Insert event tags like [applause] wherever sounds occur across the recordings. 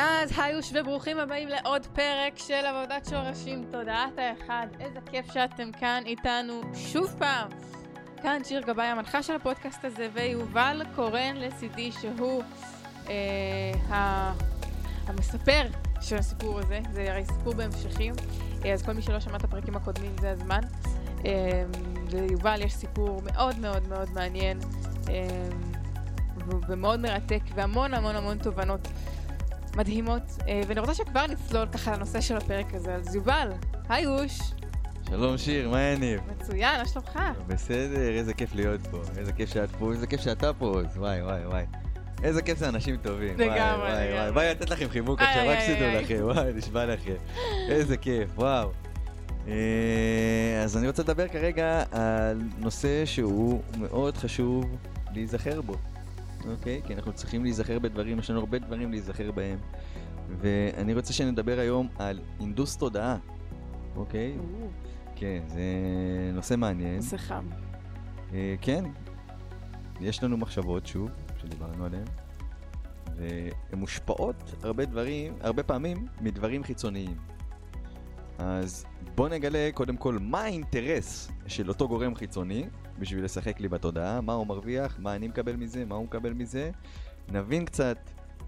אז היוש וברוכים הבאים לעוד פרק של עבודת שורשים, תודעת האחד. איזה כיף שאתם כאן איתנו שוב פעם. כאן שיר גבאי המנחה של הפודקאסט הזה, ויובל קורן לצידי, שהוא אה. המספר של הסיפור הזה. זה הרי סיפור בהמשכים, אה, אז כל מי שלא שמע את הפרקים הקודמים זה הזמן. אה, ליובל יש סיפור מאוד מאוד מאוד מעניין. אה, ומאוד מרתק, והמון המון המון תובנות מדהימות, אה, ואני רוצה שכבר נצלול ככה לנושא של הפרק הזה. אז יובל, היי אוש. שלום שיר, מה העניינים? מצוין, מה שלומך? בסדר, איזה כיף להיות פה, איזה כיף שאת פה, איזה כיף שאתה פה, וואי וואי וואי. איזה כיף זה אנשים טובים. לגמרי, לגמרי. ביי לתת לכם חיבוק עכשיו, רק שתדעו לכם, וואי, נשבע לכם. איזה כיף, וואו. אה, אז אני רוצה לדבר כרגע על נושא שהוא מאוד חשוב להיזכר בו. אוקיי? כי אנחנו צריכים להיזכר בדברים, יש לנו הרבה דברים להיזכר בהם. ואני רוצה שנדבר היום על אינדוס תודעה, אוקיי? כן, זה נושא מעניין. נושא חם. אה, כן, יש לנו מחשבות, שוב, שדיברנו עליהן, והן מושפעות הרבה דברים, הרבה פעמים, מדברים חיצוניים. אז בוא נגלה קודם כל מה האינטרס של אותו גורם חיצוני בשביל לשחק לי בתודעה, מה הוא מרוויח, מה אני מקבל מזה, מה הוא מקבל מזה. נבין קצת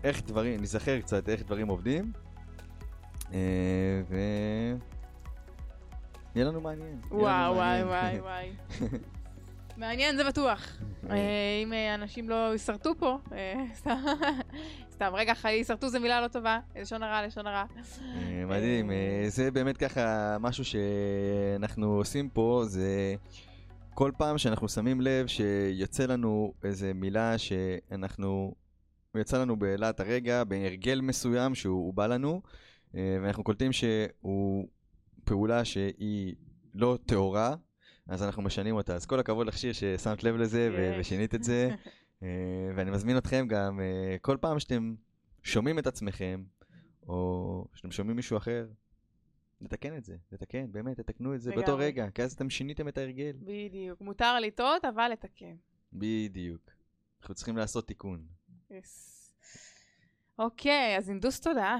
איך דברים, נזכר קצת איך דברים עובדים, אה, ו... יהיה לנו מעניין. וואו, וואי, וואי, [laughs] וואי. מעניין זה בטוח. אה, אם אה, אנשים לא ישרטו פה, [laughs] סתם, רגע, ישרטו זה מילה לא טובה, לשון הרע, לשון הרע. מדהים, זה באמת ככה משהו שאנחנו עושים פה, זה כל פעם שאנחנו שמים לב שיוצא לנו איזה מילה שאנחנו, יצא לנו בלהט הרגע, בהרגל מסוים שהוא בא לנו, אה, ואנחנו קולטים שהוא פעולה שהיא לא טהורה, אז אנחנו משנים אותה. אז כל הכבוד לך שיר ששמת לב לזה ו- ושינית את זה, [laughs] אה, ואני מזמין אתכם גם, אה, כל פעם שאתם שומעים את עצמכם, או שאתם שומעים מישהו אחר, לתקן את זה, לתקן, באמת, תתקנו את זה באותו רגע, כי אז אתם שיניתם את ההרגל. בדיוק. מותר לטעות, אבל לתקן. בדיוק. אנחנו צריכים לעשות תיקון. יס. אוקיי, אז אינדוס תודעה.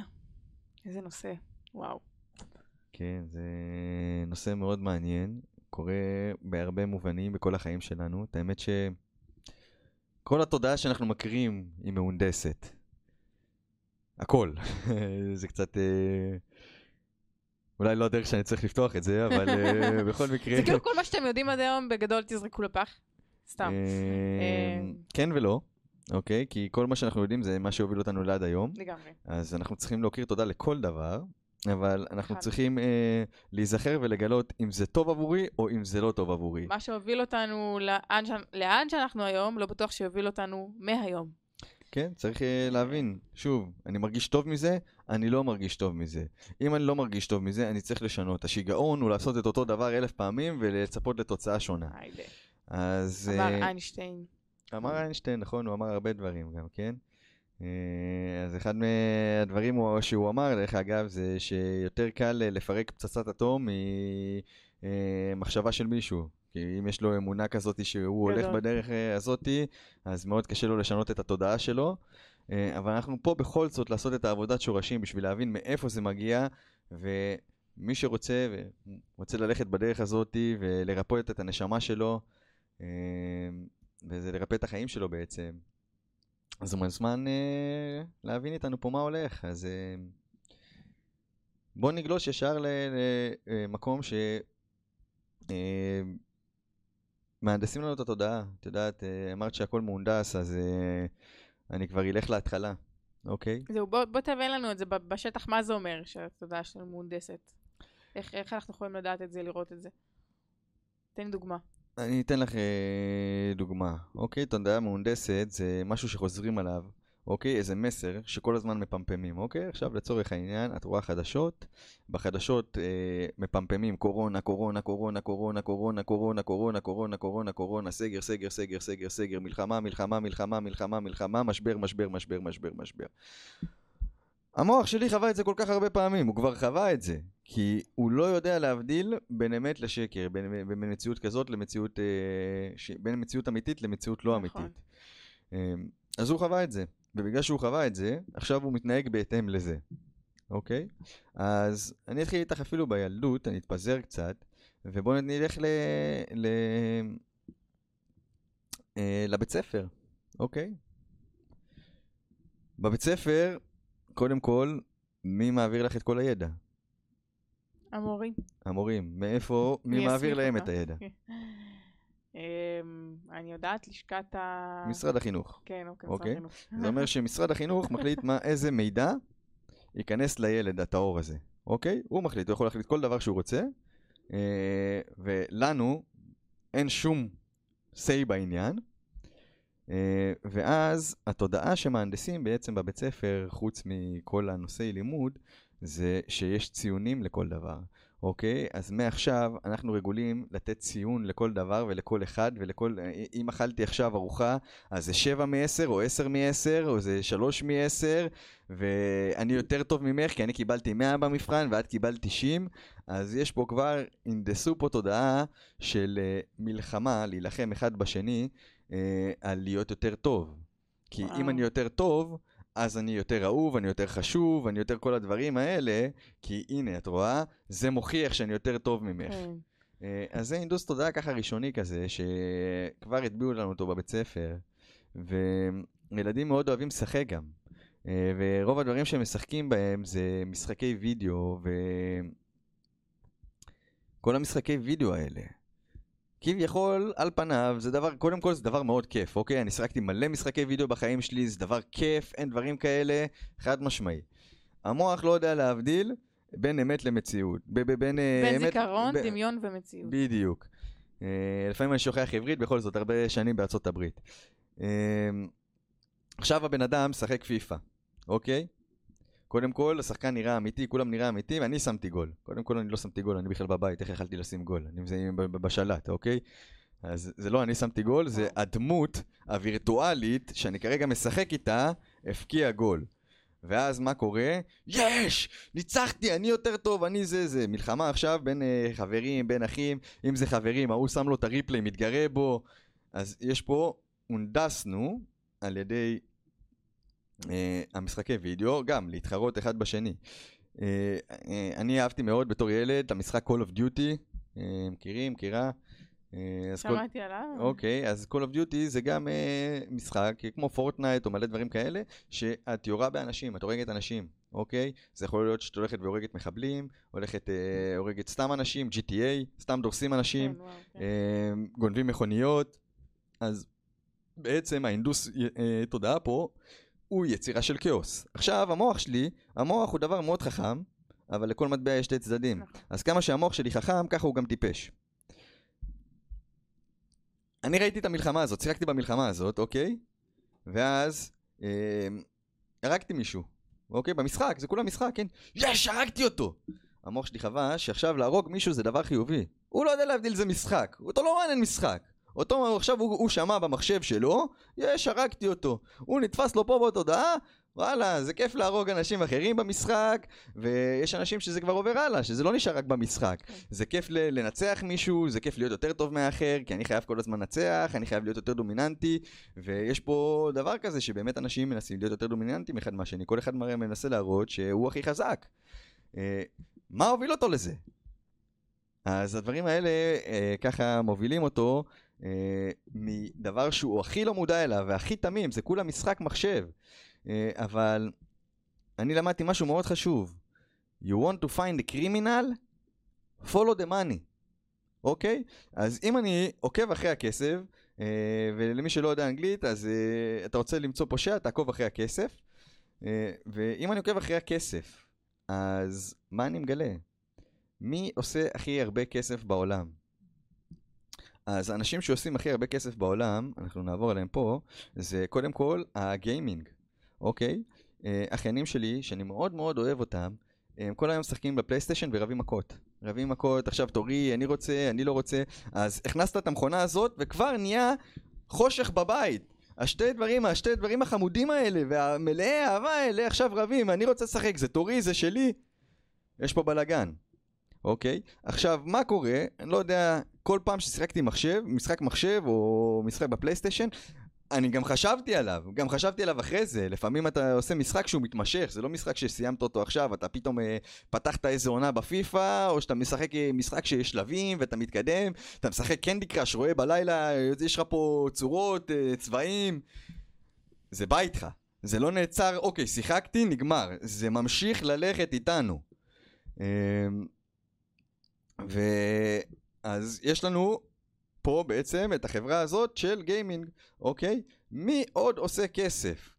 איזה נושא, וואו. כן, זה נושא מאוד מעניין, קורה בהרבה מובנים בכל החיים שלנו. את האמת שכל התודעה שאנחנו מכירים היא מהונדסת. הכל. [laughs] זה קצת... אה, אולי לא הדרך שאני צריך לפתוח את זה, אבל uh, [laughs] בכל מקרה... זה כאילו כל מה שאתם יודעים עד היום, בגדול תזרקו לפח. סתם. אה, כן ולא. אוקיי? כי כל מה שאנחנו יודעים זה מה שהוביל אותנו לעד היום. לגמרי. אז אנחנו צריכים להכיר תודה לכל דבר, אבל אנחנו צריכים אה, להיזכר ולגלות אם זה טוב עבורי או אם זה לא טוב עבורי. מה שהוביל אותנו לאן. לאן שאנחנו היום, לא בטוח שיוביל אותנו מהיום. כן, צריך uh, להבין. שוב, אני מרגיש טוב מזה, אני לא מרגיש טוב מזה. אם אני לא מרגיש טוב מזה, אני צריך לשנות. השיגעון הוא לעשות את אותו דבר אלף פעמים ולצפות לתוצאה שונה. היידה. אז... אמר uh, איינשטיין. אמר איינשטיין, נכון, הוא אמר הרבה דברים גם, כן? Uh, אז אחד מהדברים שהוא אמר, דרך אגב, זה שיותר קל לפרק פצצת אטום ממחשבה של מישהו. כי אם יש לו אמונה כזאת שהוא הולך בדרך אה, הזאת, אז מאוד קשה לו לשנות את התודעה שלו. אה, אבל אנחנו פה בכל זאת לעשות את העבודת שורשים בשביל להבין מאיפה זה מגיע, ומי שרוצה ורוצה ללכת בדרך הזאת ולרפא את הנשמה שלו, אה, וזה לרפא את החיים שלו בעצם, אז הוא מוזמן להבין איתנו פה מה הולך. אז בואו נגלוש ישר למקום ש... מהנדסים לנו את התודעה. את יודעת, אה, אמרת שהכל מהונדס, אז אני כבר אלך להתחלה, אוקיי? זהו, בוא, בוא תבין לנו את זה בשטח, מה זה אומר שהתודעה שלנו מהונדסת? איך, איך אנחנו יכולים לדעת את זה, לראות את זה? תן לי דוגמה. אני אתן לך אה, דוגמה. אוקיי, תודעה מהונדסת זה משהו שחוזרים עליו אוקיי? איזה מסר שכל הזמן מפמפמים, אוקיי? עכשיו לצורך העניין, את רואה חדשות, בחדשות אה, מפמפמים קורונה, קורונה, קורונה, קורונה, קורונה, קורונה, קורונה, קורונה, קורונה, קורונה, סגר, סגר, סגר, סגר, סגר, מלחמה, מלחמה, מלחמה, מלחמה, מלחמה, משבר, משבר, משבר, משבר, משבר. המוח שלי חווה את זה כל כך הרבה פעמים, הוא כבר חווה את זה, כי הוא לא יודע להבדיל בין אמת לשקר, בין, בין מציאות כזאת למציאות, אה, ש, בין מציאות אמיתית למציאות לא נכון. אמיתית. אה, אז הוא חווה את זה. ובגלל שהוא חווה את זה, עכשיו הוא מתנהג בהתאם לזה, אוקיי? אז אני אתחיל איתך אפילו בילדות, אני אתפזר קצת, ובואו נלך ל... ל... אה, לבית ספר, אוקיי? בבית ספר, קודם כל, מי מעביר לך את כל הידע? המורים. המורים. מאיפה, מי מעביר להם את הידע? אמ, אני יודעת, לשכת ה... משרד החינוך. כן, אוקיי, משרד אוקיי. החינוך. זה אומר [laughs] שמשרד החינוך מחליט מה, איזה מידע ייכנס לילד הטהור הזה, אוקיי? הוא מחליט, הוא יכול להחליט כל דבר שהוא רוצה, אה, ולנו אין שום say בעניין, אה, ואז התודעה שמהנדסים בעצם בבית ספר, חוץ מכל הנושאי לימוד, זה שיש ציונים לכל דבר. אוקיי? אז מעכשיו אנחנו רגולים לתת ציון לכל דבר ולכל אחד ולכל... אם אכלתי עכשיו ארוחה, אז זה 7 מ-10 או 10 מ-10 או זה 3 מ-10 ואני יותר טוב ממך כי אני קיבלתי 100 במבחן ואת קיבלת 90 אז יש פה כבר, הנדסו פה תודעה של uh, מלחמה, להילחם אחד בשני על להיות יותר טוב. כי וואו. אם אני יותר טוב, אז אני יותר אהוב, אני יותר חשוב, אני יותר כל הדברים האלה, כי הנה, את רואה, זה מוכיח שאני יותר טוב ממך. כן. אה, אז זה אינדוס תודעה ככה ראשוני כזה, שכבר הטביעו לנו אותו בבית ספר, וילדים מאוד אוהבים לשחק גם. אה, ורוב הדברים שהם משחקים בהם זה משחקי וידאו, וכל המשחקי וידאו האלה. כביכול, על פניו, זה דבר, קודם כל זה דבר מאוד כיף, אוקיי? אני שיחקתי מלא משחקי וידאו בחיים שלי, זה דבר כיף, אין דברים כאלה, חד משמעי. המוח לא יודע להבדיל בין אמת למציאות. ב- ב- בין, אה, בין אמת, זיכרון, ב- דמיון ומציאות. בדיוק. Uh, לפעמים אני שוכח עברית, בכל זאת הרבה שנים בארצות הברית. Uh, עכשיו הבן אדם משחק פיפא, אוקיי? קודם כל, השחקן נראה אמיתי, כולם נראה אמיתי, ואני שמתי גול. קודם כל, אני לא שמתי גול, אני בכלל בבית, איך יכלתי לשים גול? אני מזהים בשלט, אוקיי? אז זה לא אני שמתי גול, זה הדמות הווירטואלית, שאני כרגע משחק איתה, הפקיע גול. ואז מה קורה? יש! ניצחתי, אני יותר טוב, אני זה זה. מלחמה עכשיו בין uh, חברים, בין אחים, אם זה חברים, ההוא שם לו את הריפלי, מתגרה בו. אז יש פה, הונדסנו על ידי המשחקי וידאו, גם להתחרות אחד בשני. Uh, uh, אני אהבתי מאוד בתור ילד את המשחק Call of Duty, מכירים, מכירה? שמעתי כל... עליו. אוקיי, אז Call of Duty זה גם משחק כמו פורטנייט או מלא דברים כאלה, שאת יורה באנשים, את הורגת אנשים, אוקיי? זה יכול להיות שאת הולכת והורגת מחבלים, הולכת, הורגת סתם אנשים, GTA, סתם דורסים אנשים, כן, וואו, כן. גונבים מכוניות, אז בעצם האינדוס uh, תודעה פה הוא יצירה של כאוס. עכשיו, המוח שלי, המוח הוא דבר מאוד חכם, אבל לכל מטבע יש שתי צדדים. נכון. אז כמה שהמוח שלי חכם, ככה הוא גם טיפש. אני ראיתי את המלחמה הזאת, שיחקתי במלחמה הזאת, אוקיי? ואז אה, הרגתי מישהו, אוקיי? במשחק, זה כולה משחק, כן? יש, הרגתי אותו! המוח שלי חווה שעכשיו להרוג מישהו זה דבר חיובי. הוא לא יודע להבדיל זה משחק, אותו לא מעניין משחק. אותו עכשיו הוא, הוא שמע במחשב שלו, יש, הרגתי אותו. הוא נתפס לו פה בתודעה, וואלה, זה כיף להרוג אנשים אחרים במשחק, ויש אנשים שזה כבר עובר הלאה, שזה לא נשאר רק במשחק. כן. זה כיף לנצח מישהו, זה כיף להיות יותר טוב מהאחר, כי אני חייב כל הזמן לנצח, אני חייב להיות יותר דומיננטי, ויש פה דבר כזה שבאמת אנשים מנסים להיות יותר דומיננטיים אחד מהשני, כל אחד מנסה להראות שהוא הכי חזק. אה, מה הוביל אותו לזה? אז הדברים האלה אה, ככה מובילים אותו מדבר שהוא הכי לא מודע אליו והכי תמים, זה כולה משחק מחשב. אה, אבל אני למדתי משהו מאוד חשוב. You want to find a criminal? follow the money. אוקיי? אז אם אני עוקב אחרי הכסף, אה, ולמי שלא יודע אנגלית, אז אה, אתה רוצה למצוא פושע, תעקוב אחרי הכסף. אה, ואם אני עוקב אחרי הכסף, אז מה אני מגלה? מי עושה הכי הרבה כסף בעולם? אז האנשים שעושים הכי הרבה כסף בעולם, אנחנו נעבור עליהם פה, זה קודם כל הגיימינג, אוקיי? אה, אחיינים שלי, שאני מאוד מאוד אוהב אותם, הם כל היום משחקים בפלייסטיישן ורבים מכות. רבים מכות, עכשיו תורי, אני רוצה, אני לא רוצה. אז הכנסת את המכונה הזאת, וכבר נהיה חושך בבית. השתי דברים, השתי דברים החמודים האלה, והמלאי האהבה האלה עכשיו רבים, אני רוצה לשחק, זה תורי, זה שלי. יש פה בלאגן. אוקיי? עכשיו, מה קורה? אני לא יודע, כל פעם ששיחקתי מחשב, משחק מחשב או משחק בפלייסטיישן, אני גם חשבתי עליו, גם חשבתי עליו אחרי זה. לפעמים אתה עושה משחק שהוא מתמשך, זה לא משחק שסיימת אותו עכשיו, אתה פתאום אה, פתחת איזה עונה בפיפא, או שאתה משחק אה, משחק שיש שלבים ואתה מתקדם, אתה משחק קנדי קראש, רואה בלילה, יש לך פה צורות, אה, צבעים. זה בא איתך. זה לא נעצר, אוקיי, שיחקתי, נגמר. זה ממשיך ללכת איתנו. אה, ואז יש לנו פה בעצם את החברה הזאת של גיימינג, אוקיי? מי עוד עושה כסף?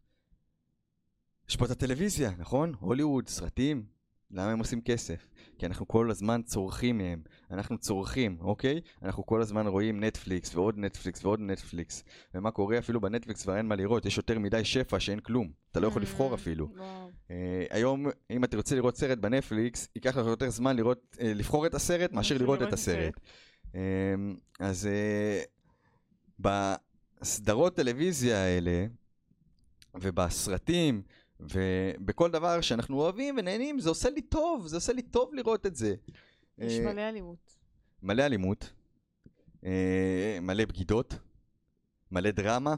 יש פה את הטלוויזיה, נכון? הוליווד, סרטים. למה הם עושים כסף? כי אנחנו כל הזמן צורכים מהם. אנחנו צורכים, אוקיי? אנחנו כל הזמן רואים נטפליקס ועוד נטפליקס ועוד נטפליקס. ומה קורה אפילו בנטפליקס כבר אין מה לראות, יש יותר מדי שפע שאין כלום. אתה לא יכול לבחור אפילו. וואו. אה, היום, אם אתה רוצה לראות סרט בנטפליקס, ייקח לך יותר זמן לראות, אה, לבחור את הסרט מאשר לראות את הסרט. אמ, אז אה, בסדרות טלוויזיה האלה, ובסרטים, ובכל דבר שאנחנו אוהבים ונהנים, זה עושה לי טוב, זה עושה לי טוב לראות את זה. יש אה, מלא אלימות. מלא אלימות, אה, מלא בגידות, מלא דרמה.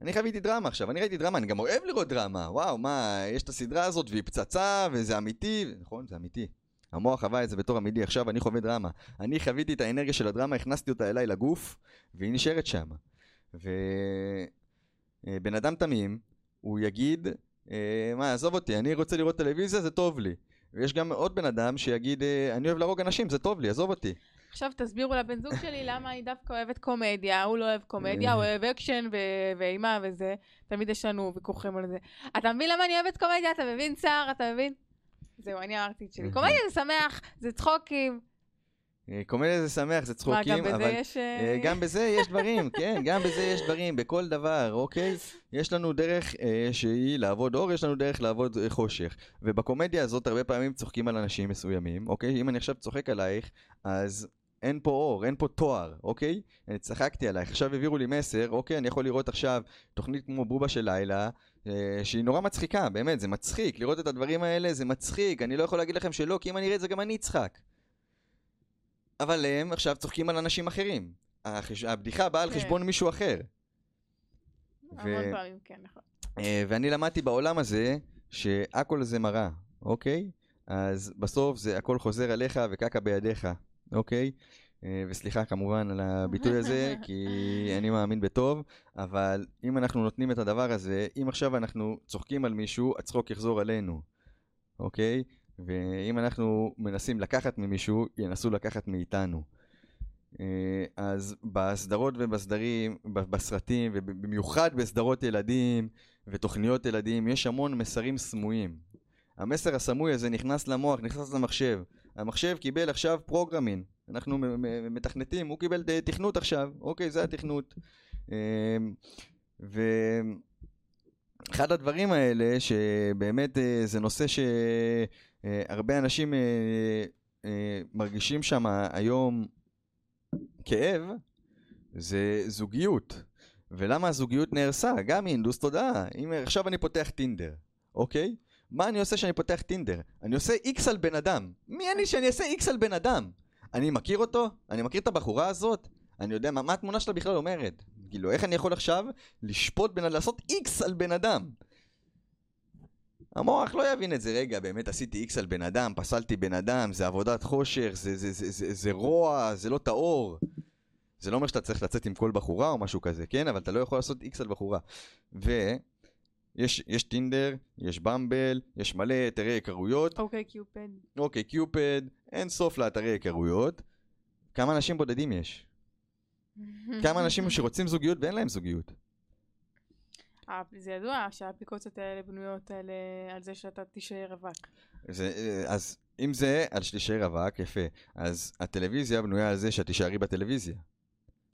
אני חוויתי דרמה עכשיו, אני ראיתי דרמה, אני גם אוהב לראות דרמה. וואו, מה, יש את הסדרה הזאת והיא פצצה וזה אמיתי. נכון, זה אמיתי. המוח חווה את זה בתור אמיתי, עכשיו אני חווה דרמה. אני חוויתי את האנרגיה של הדרמה, הכנסתי אותה אליי לגוף, והיא נשארת שם. ובן אדם תמים, הוא יגיד, אה, מה, עזוב אותי, אני רוצה לראות טלוויזיה, זה טוב לי. ויש גם עוד בן אדם שיגיד, אה, אני אוהב להרוג אנשים, זה טוב לי, עזוב אותי. עכשיו תסבירו לבן זוג שלי למה היא דווקא אוהבת קומדיה, הוא לא אוהב קומדיה, הוא אוהב אקשן ואימה וזה. תמיד יש לנו ויכוחים על זה. אתה מבין למה אני אוהבת קומדיה? אתה מבין צער? אתה מבין? זהו, אני אמרתי את שלי. קומדיה זה שמח, זה צחוקים. אה, קומדיה זה שמח, זה מה, צחוקים, גם בזה אבל... יש... אה, אה, גם בזה יש דברים, כן, גם בזה יש דברים, בכל דבר, אוקיי? יש לנו דרך אה, שהיא לעבוד אור, יש לנו דרך לעבוד אה, חושך. ובקומדיה הזאת הרבה פעמים צוחקים על אנשים מסוימים, אוקיי? אם אני עכשיו צוחק עלייך, אז אין פה אור, אין פה תואר, אוקיי? אני צחקתי עלייך, עכשיו העבירו לי מסר, אוקיי? אני יכול לראות עכשיו תוכנית כמו בובה של לילה, אה, שהיא נורא מצחיקה, באמת, זה מצחיק. לראות את הדברים האלה זה מצחיק, אני לא יכול להגיד לכם שלא, כי אם אני אראה את זה גם אני אצחק. אבל הם עכשיו צוחקים על אנשים אחרים. החש... הבדיחה באה על כן. חשבון מישהו אחר. המון פעמים, כן, נכון. אה, ואני למדתי בעולם הזה שהכל זה מראה, אוקיי? אז בסוף זה הכל חוזר עליך וקקע בידיך, אוקיי? אה, וסליחה כמובן על הביטוי [laughs] הזה, כי אני מאמין בטוב, אבל אם אנחנו נותנים את הדבר הזה, אם עכשיו אנחנו צוחקים על מישהו, הצחוק יחזור עלינו, אוקיי? ואם אנחנו מנסים לקחת ממישהו, ינסו לקחת מאיתנו. אה, אז בסדרות ובסדרים, בסרטים, ובמיוחד בסדרות ילדים ותוכניות ילדים, יש המון מסרים סמויים. המסר הסמוי הזה נכנס למוח, נכנס למחשב. המחשב קיבל עכשיו פרוגרמין. אנחנו מתכנתים, הוא קיבל תכנות עכשיו. אוקיי, זה התכנות. אה, ואחד הדברים האלה, שבאמת אה, זה נושא שהרבה אנשים אה, אה, מרגישים שם היום כאב, זה זוגיות. ולמה הזוגיות נהרסה? גם מהינדוס תודעה. אם עכשיו אני פותח טינדר, אוקיי? מה אני עושה כשאני פותח טינדר? אני עושה איקס על בן אדם. מי אני שאני אעשה איקס על בן אדם? אני מכיר אותו? אני מכיר את הבחורה הזאת? אני יודע מה, מה התמונה שלה בכלל אומרת. כאילו, איך אני יכול עכשיו לשפוט אדם, לעשות איקס על בן אדם? המוח לא יבין את זה, רגע, באמת עשיתי איקס על בן אדם, פסלתי בן אדם, זה עבודת חושך, זה, זה, זה, זה, זה רוע, זה לא טהור. זה לא אומר שאתה צריך לצאת עם כל בחורה או משהו כזה, כן? אבל אתה לא יכול לעשות איקס על בחורה. ויש יש טינדר, יש במבל, יש מלא אתרי היכרויות, אוקיי, קיופד. אוקיי, קיופד, אין סוף לאתרי היכרויות. כמה אנשים בודדים יש? [laughs] כמה אנשים שרוצים זוגיות ואין להם זוגיות? זה ידוע שהאפליקציות האלה בנויות על, אה, על זה שאתה תישאר רווק. זה, אה, אז אם זה על שתישאר רווק, יפה. אז הטלוויזיה בנויה על זה שאת תישארי בטלוויזיה,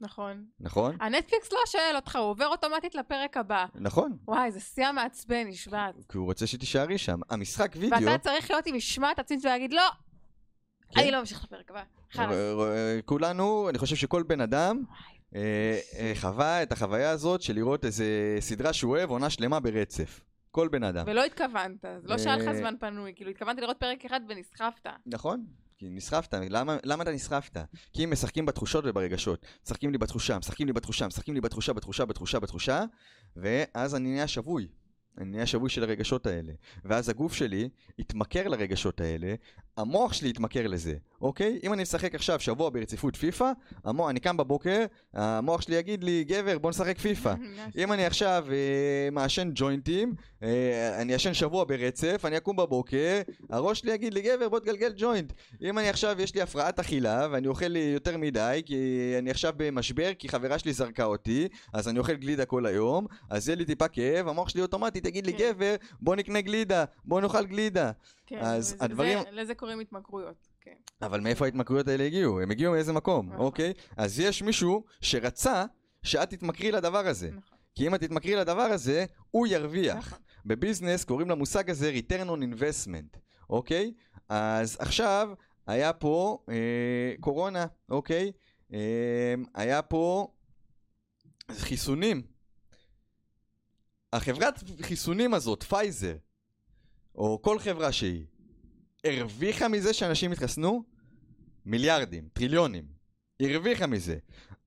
נכון. נכון? הנטפליקס לא שואל אותך, הוא עובר אוטומטית לפרק הבא. נכון. וואי, זה שיא המעצבן, נשבעת. כי הוא רוצה שתישארי שם. המשחק וידאו... ואתה צריך להיות עם משמעת עצמית ולהגיד, לא, כן. אני לא אמשיך לפרק הבא. כולנו, אני חושב שכל בן אדם חווה את החוויה הזאת של לראות איזה סדרה שהוא אוהב, עונה שלמה ברצף. כל בן אדם. ולא התכוונת, לא שהיה לך אה, זמן פנוי, כאילו התכוונתי לראות פרק אחד ונסחפת. נכון? כי נסחפת, למה, למה אתה נסחפת? כי הם משחקים בתחושות וברגשות. משחקים לי בתחושה, משחקים לי בתחושה, משחקים לי בתחושה, בתחושה, בתחושה, בתחושה, ואז אני נהיה שבוי. אני נהיה שבוי של הרגשות האלה. ואז הגוף שלי יתמכר לרגשות האלה, המוח שלי יתמכר לזה, אוקיי? אם אני משחק עכשיו שבוע ברציפות פיפא, המוח, אני קם בבוקר, המוח שלי יגיד לי, גבר, בוא נשחק פיפא. [laughs] אם אני עכשיו אה, מעשן ג'וינטים, אה, אני אשן שבוע ברצף, אני אקום בבוקר, הראש שלי יגיד לי, גבר, בוא תגלגל ג'וינט. אם אני עכשיו, יש לי הפרעת אכילה, ואני אוכל יותר מדי, כי אני עכשיו במשבר, כי חברה שלי זרקה אותי, אז אני אוכל גלידה כל היום, אז יהיה לי טיפה כאב, המוח שלי אוטומטית יגיד לי, כן. גבר, בוא נקנה גלידה, בוא נאכל גלידה. כן, אז וזה- הדברים- זה- לזה קוראים התמכרויות. כן. אבל מאיפה ההתמכרויות האלה הגיעו? הם הגיעו מאיזה מקום, נכון. אוקיי? אז יש מישהו שרצה שאת תתמכרי לדבר הזה. נכון. כי אם את תתמכרי לדבר הזה, הוא ירוויח. נכון. בביזנס קוראים למושג הזה return on investment, אוקיי? אז עכשיו היה פה אה, קורונה, אוקיי? אה, היה פה חיסונים. החברת חיסונים הזאת, פייזר, או כל חברה שהיא, הרוויחה מזה שאנשים התחסנו? מיליארדים, טריליונים. הרוויחה מזה.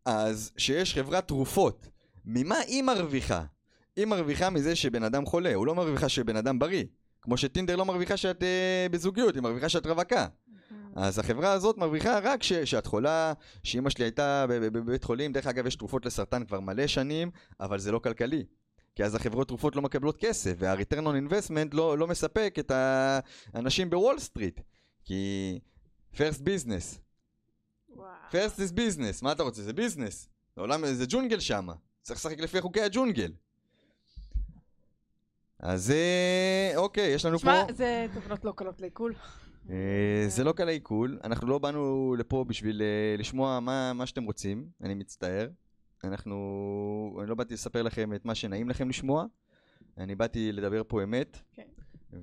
אז שיש חברת תרופות, ממה היא מרוויחה? היא מרוויחה מזה שבן אדם חולה, הוא לא מרוויחה שבן אדם בריא. כמו שטינדר לא מרוויחה שאת אה, בזוגיות, היא מרוויחה שאת רווקה. אז החברה הזאת מרוויחה רק ש, שאת חולה, שאימא שלי הייתה בבית חולים, דרך אגב יש תרופות לסרטן כבר מלא שנים, אבל זה לא כלכלי. כי אז החברות תרופות לא מקבלות כסף, וה-return on investment לא, לא מספק את האנשים בוול סטריט. כי first business, וואו. first is business, מה אתה רוצה? זה ביזנס. זה עולם, זה ג'ונגל שמה. צריך לשחק לפי חוקי הג'ונגל. אז אה, אוקיי, יש לנו פה... שמע, זה תובנות לא קלות לעיכול. אה, זה לא קל העיכול, אנחנו לא באנו לפה בשביל אה, לשמוע מה, מה שאתם רוצים, אני מצטער. אנחנו... אני לא באתי לספר לכם את מה שנעים לכם לשמוע, אני באתי לדבר פה אמת, כן.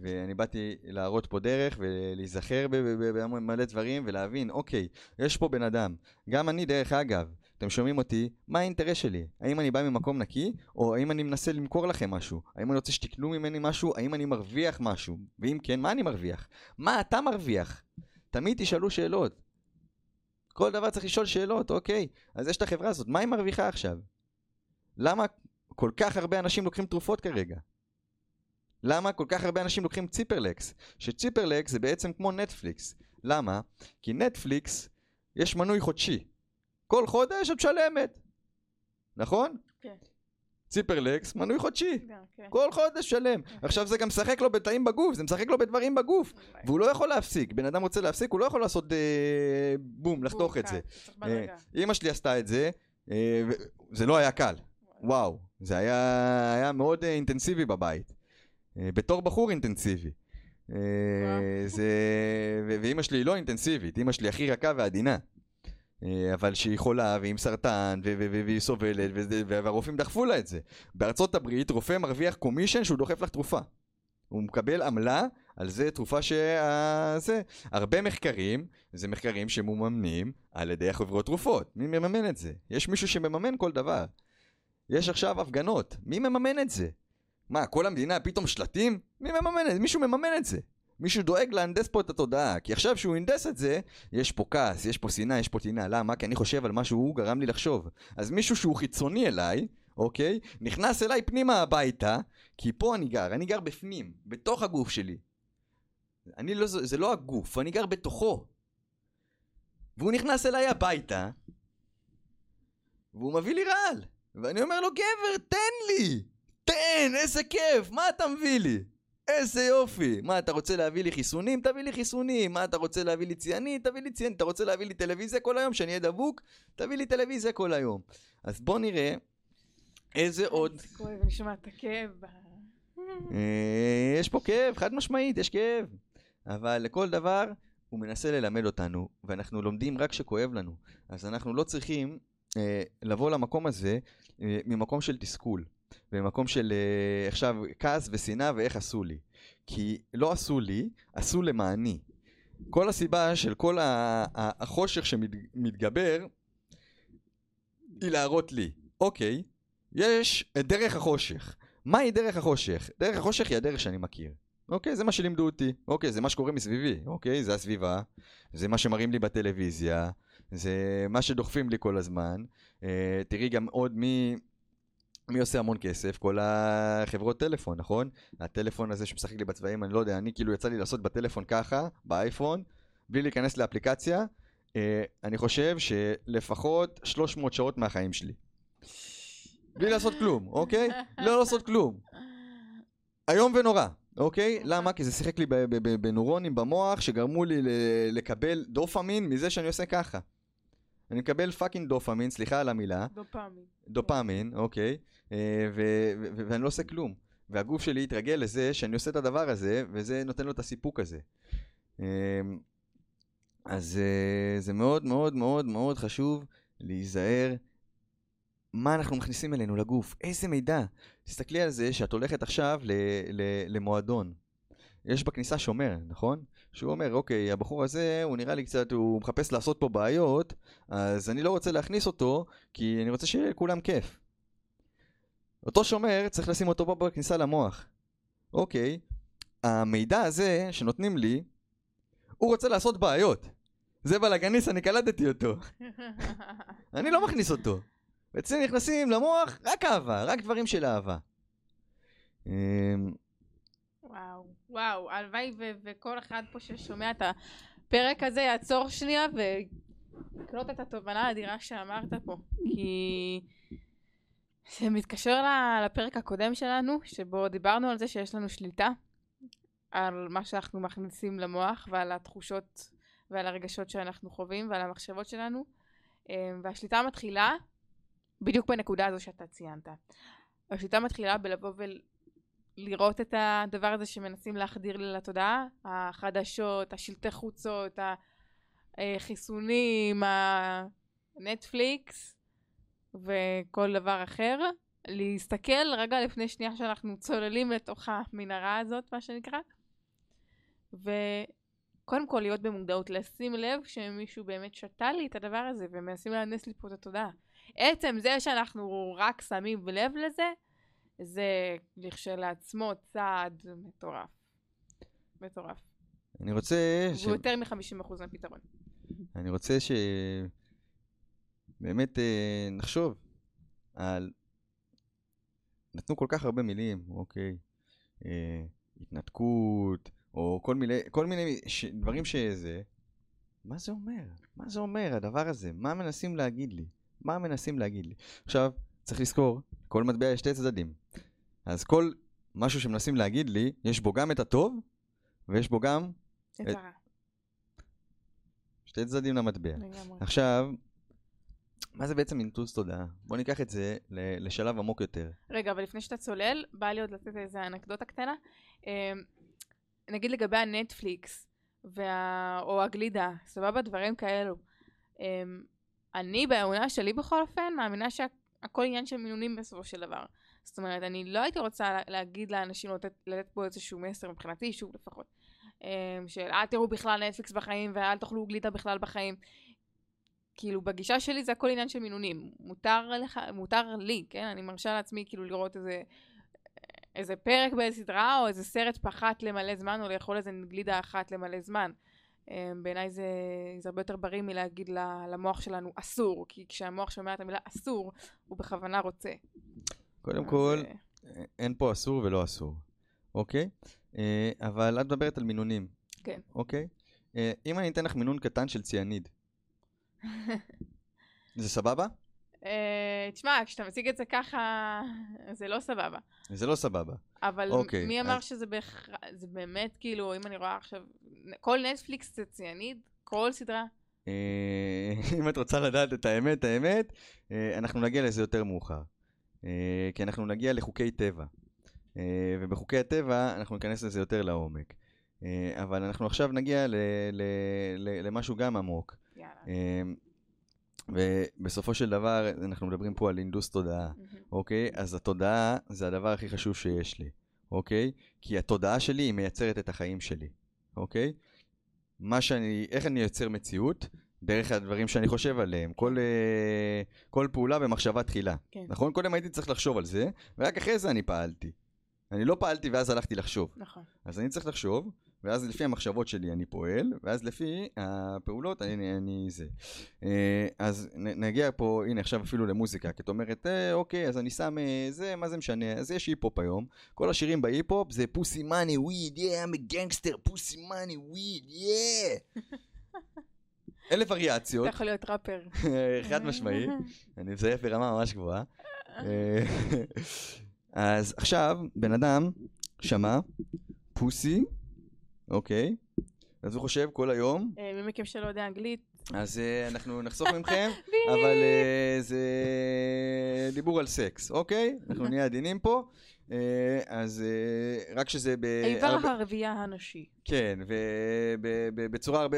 ואני באתי להראות פה דרך ולהיזכר במלא דברים ולהבין, אוקיי, יש פה בן אדם. גם אני, דרך אגב, אתם שומעים אותי, מה האינטרס שלי? האם אני בא ממקום נקי, או האם אני מנסה למכור לכם משהו? האם אני רוצה שתקנו ממני משהו? האם אני מרוויח משהו? ואם כן, מה אני מרוויח? מה אתה מרוויח? תמיד תשאלו שאלות. כל דבר צריך לשאול שאלות, אוקיי. אז יש את החברה הזאת, מה היא מרוויחה עכשיו? למה כל כך הרבה אנשים לוקחים תרופות כרגע? למה כל כך הרבה אנשים לוקחים ציפרלקס? שציפרלקס זה בעצם כמו נטפליקס. למה? כי נטפליקס יש מנוי חודשי. כל חודש את משלמת. נכון? כן. ציפרלקס, מנוי חודשי. כן. כל חודש שלם. עכשיו זה גם משחק לו בתאים בגוף, זה משחק לו בדברים בגוף. והוא לא יכול להפסיק. בן אדם רוצה להפסיק, הוא לא יכול לעשות אה, בום, לחתוך את זה. צריך בדרגה. אימא שלי עשתה את זה, אה, זה לא היה קל. וואו, זה היה, מאוד אה, אינטנסיבי בבית. אה, בתור בחור אינטנסיבי. אה. זה... ואימא שלי היא לא אינטנסיבית, אימא שלי הכי רכה ועדינה. אה, אבל שהיא חולה ועם סרטן ו- ו- ו- והיא סובלת והרופאים דחפו לה את זה. בארצות הברית רופא מרוויח קומישן שהוא דוחף לך תרופה. הוא מקבל עמלה על זה תרופה שה... זה. הרבה מחקרים, זה מחקרים שמוממנים על ידי החברות תרופות. מי מממן את זה? יש מישהו שמממן כל דבר. יש עכשיו הפגנות, מי מממן את זה? מה, כל המדינה פתאום שלטים? מי מממן את זה? מישהו מממן את זה. מישהו דואג להנדס פה את התודעה, כי עכשיו שהוא הנדס את זה, יש פה כעס, יש פה שנאה, יש פה טינה. למה? כי אני חושב על מה שהוא גרם לי לחשוב. אז מישהו שהוא חיצוני אליי, אוקיי? נכנס אליי פנימה הביתה, כי פה אני גר, אני גר בפנים, בתוך הגוף שלי. אני לא, זה לא הגוף, אני גר בתוכו. והוא נכנס אליי הביתה, והוא מביא לי רעל. ואני אומר לו, גבר, תן לי! תן, איזה כיף, מה אתה מביא לי? איזה יופי. מה, אתה רוצה להביא לי חיסונים? תביא לי חיסונים. מה, אתה רוצה להביא לי ציאנית? תביא לי ציאנית. אתה רוצה להביא לי טלוויזיה כל היום? שאני אהיה דבוק? תביא לי טלוויזיה כל היום. אז בוא נראה איזה עוד... זה כואב, אני שומעת את הכאב. אה, יש פה כאב, חד משמעית, יש כאב. אבל לכל דבר הוא מנסה ללמד אותנו, ואנחנו לומדים רק כשכואב לנו. אז אנחנו לא צריכים אה, לבוא למקום הזה אה, ממקום של תסכול, ממקום של אה, עכשיו כעס ושנאה ואיך עשו לי. כי לא עשו לי, עשו למעני. כל הסיבה של כל החושך שמתגבר היא להראות לי, אוקיי, יש את דרך החושך. מהי דרך החושך? דרך החושך היא הדרך שאני מכיר. אוקיי? זה מה שלימדו אותי. אוקיי, זה מה שקורה מסביבי, אוקיי? זה הסביבה, זה מה שמראים לי בטלוויזיה, זה מה שדוחפים לי כל הזמן. אה, תראי גם עוד מי... מי עושה המון כסף? כל החברות טלפון, נכון? הטלפון הזה שמשחק לי בצבעים, אני לא יודע, אני כאילו יצא לי לעשות בטלפון ככה, באייפון, בלי להיכנס לאפליקציה, אה, אני חושב שלפחות 300 שעות מהחיים שלי. בלי לעשות כלום, אוקיי? לא לעשות כלום. איום ונורא, אוקיי? למה? כי זה שיחק לי בנוירונים במוח שגרמו לי לקבל דופמין מזה שאני עושה ככה. אני מקבל fucking דופמין, סליחה על המילה, דופמין. דופמין, אוקיי, אה, ואני לא עושה כלום. והגוף שלי התרגל לזה שאני עושה את הדבר הזה, וזה נותן לו את הסיפוק הזה. אה, אז אה, זה מאוד מאוד מאוד מאוד חשוב להיזהר מה אנחנו מכניסים אלינו לגוף, איזה מידע. תסתכלי על זה שאת הולכת עכשיו ל- ל- למועדון. יש בכניסה שומר, נכון? שהוא אומר, אוקיי, הבחור הזה, הוא נראה לי קצת, הוא מחפש לעשות פה בעיות, אז אני לא רוצה להכניס אותו, כי אני רוצה שיהיה לכולם כיף. אותו שומר, צריך לשים אותו פה בכניסה למוח. אוקיי, המידע הזה שנותנים לי, הוא רוצה לעשות בעיות. זה בלאגניסט, אני קלטתי אותו. [laughs] אני לא מכניס אותו. אצלי נכנסים למוח רק אהבה, רק דברים של אהבה. וואו, וואו, הלוואי ו- וכל אחד פה ששומע את הפרק הזה יעצור שנייה ויקלוט את התובנה האדירה שאמרת פה. כי זה מתקשר לפרק הקודם שלנו, שבו דיברנו על זה שיש לנו שליטה על מה שאנחנו מכניסים למוח ועל התחושות ועל הרגשות שאנחנו חווים ועל המחשבות שלנו. אמ, והשליטה מתחילה בדיוק בנקודה הזו שאתה ציינת. השליטה מתחילה בלבוא ולראות את הדבר הזה שמנסים להחדיר לי לתודעה, החדשות, השלטי חוצות, החיסונים, הנטפליקס וכל דבר אחר. להסתכל רגע לפני שנייה שאנחנו צוללים לתוך המנהרה הזאת, מה שנקרא, וקודם כל להיות במודעות, לשים לב שמישהו באמת שתה לי את הדבר הזה ומנסים להנדס לי פה את התודעה. עצם זה שאנחנו רק שמים לב לזה, זה לכשלעצמו צעד מטורף. מטורף. אני רוצה... ש- והוא יותר מ-50% מהפתרון. אני רוצה ש... באמת אה, נחשוב על... נתנו כל כך הרבה מילים, אוקיי? אה, התנתקות, או כל מיני, כל מיני ש... דברים שזה... מה זה אומר? מה זה אומר הדבר הזה? מה מנסים להגיד לי? מה מנסים להגיד לי? עכשיו, צריך לזכור, כל מטבע יש שתי צדדים. אז כל משהו שמנסים להגיד לי, יש בו גם את הטוב, ויש בו גם את הרע. שתי צדדים למטבע. לגמרי. עכשיו, מה זה בעצם אינטוס תודעה? בוא ניקח את זה לשלב עמוק יותר. רגע, אבל לפני שאתה צולל, בא לי עוד לתת איזה אנקדוטה קטנה. אמ, נגיד לגבי הנטפליקס, וה... או הגלידה, סבבה? דברים כאלו. אמ, אני, באמונה שלי בכל אופן, מאמינה שהכל עניין של מינונים בסופו של דבר. זאת אומרת, אני לא הייתי רוצה לה- להגיד לאנשים, לתת, לתת פה איזשהו מסר מבחינתי, שוב לפחות, אמ, של אל תראו בכלל נטפליקס בחיים ואל תאכלו גלידה בכלל בחיים. כאילו בגישה שלי זה הכל עניין של מינונים. מותר לך, מותר לי, כן? אני מרשה לעצמי כאילו לראות איזה, איזה פרק באיזה סדרה או איזה סרט פחת למלא זמן או לאכול איזה גלידה אחת למלא זמן. אמ, בעיניי זה, זה הרבה יותר בריא מלהגיד למוח שלנו אסור, כי כשהמוח שומע את המילה אסור, הוא בכוונה רוצה. קודם אז, כל, אה, אין פה אסור ולא אסור, אוקיי? אה, אבל את מדברת על מינונים, כן. אוקיי? אה, אם אני אתן לך מינון קטן של ציאניד, [laughs] זה סבבה? אה, תשמע, כשאתה מציג את זה ככה, זה לא סבבה. זה לא סבבה. אבל אוקיי, מי אמר אז- שזה בהכרח, זה באמת כאילו, אם אני רואה עכשיו, כל נטפליקס זה ציינית, כל סדרה. אה, [laughs] אם את רוצה לדעת את האמת, האמת, אה, אנחנו נגיע לזה יותר מאוחר. כי אנחנו נגיע לחוקי טבע. ובחוקי הטבע אנחנו ניכנס לזה יותר לעומק. אבל אנחנו עכשיו נגיע ל- ל- ל- למשהו גם עמוק. יאללה. ובסופו של דבר אנחנו מדברים פה על אינדוס תודעה. מהמם. אוקיי? אז התודעה זה הדבר הכי חשוב שיש לי, אוקיי? כי התודעה שלי היא מייצרת את החיים שלי, אוקיי? מה שאני, איך אני יוצר מציאות? דרך הדברים שאני חושב עליהם. כל, אה, כל פעולה במחשבה תחילה. כן. נכון? קודם הייתי צריך לחשוב על זה, ורק אחרי זה אני פעלתי. אני לא פעלתי ואז הלכתי לחשוב. נכון. אז אני צריך לחשוב, ואז לפי המחשבות שלי אני פועל, ואז לפי הפעולות אני, אני זה. אה, אז נגיע פה, הנה עכשיו אפילו למוזיקה, כי את אומרת, אה, אוקיי, אז אני שם אה, זה, מה זה משנה? אז יש היפ-הופ היום, כל השירים בהיפ-הופ זה pussy money weed, yeah, I'm a gangster, pussy money weed, yeah. אלף וריאציות. אתה יכול להיות ראפר. [laughs] חד משמעי, אני מזייף ברמה ממש גבוהה. [laughs] אז עכשיו, בן אדם שמע pussy, אוקיי, אז הוא חושב כל היום, אה, מי מכם שלא יודע אנגלית, אז אה, אנחנו נחסוך [laughs] מכם, אבל אה, זה דיבור על סקס, אוקיי? אנחנו נהיה עדינים פה. אז רק שזה ב... איבר הרבה- הרבייה הנשי. כן, ובצורה הרבה,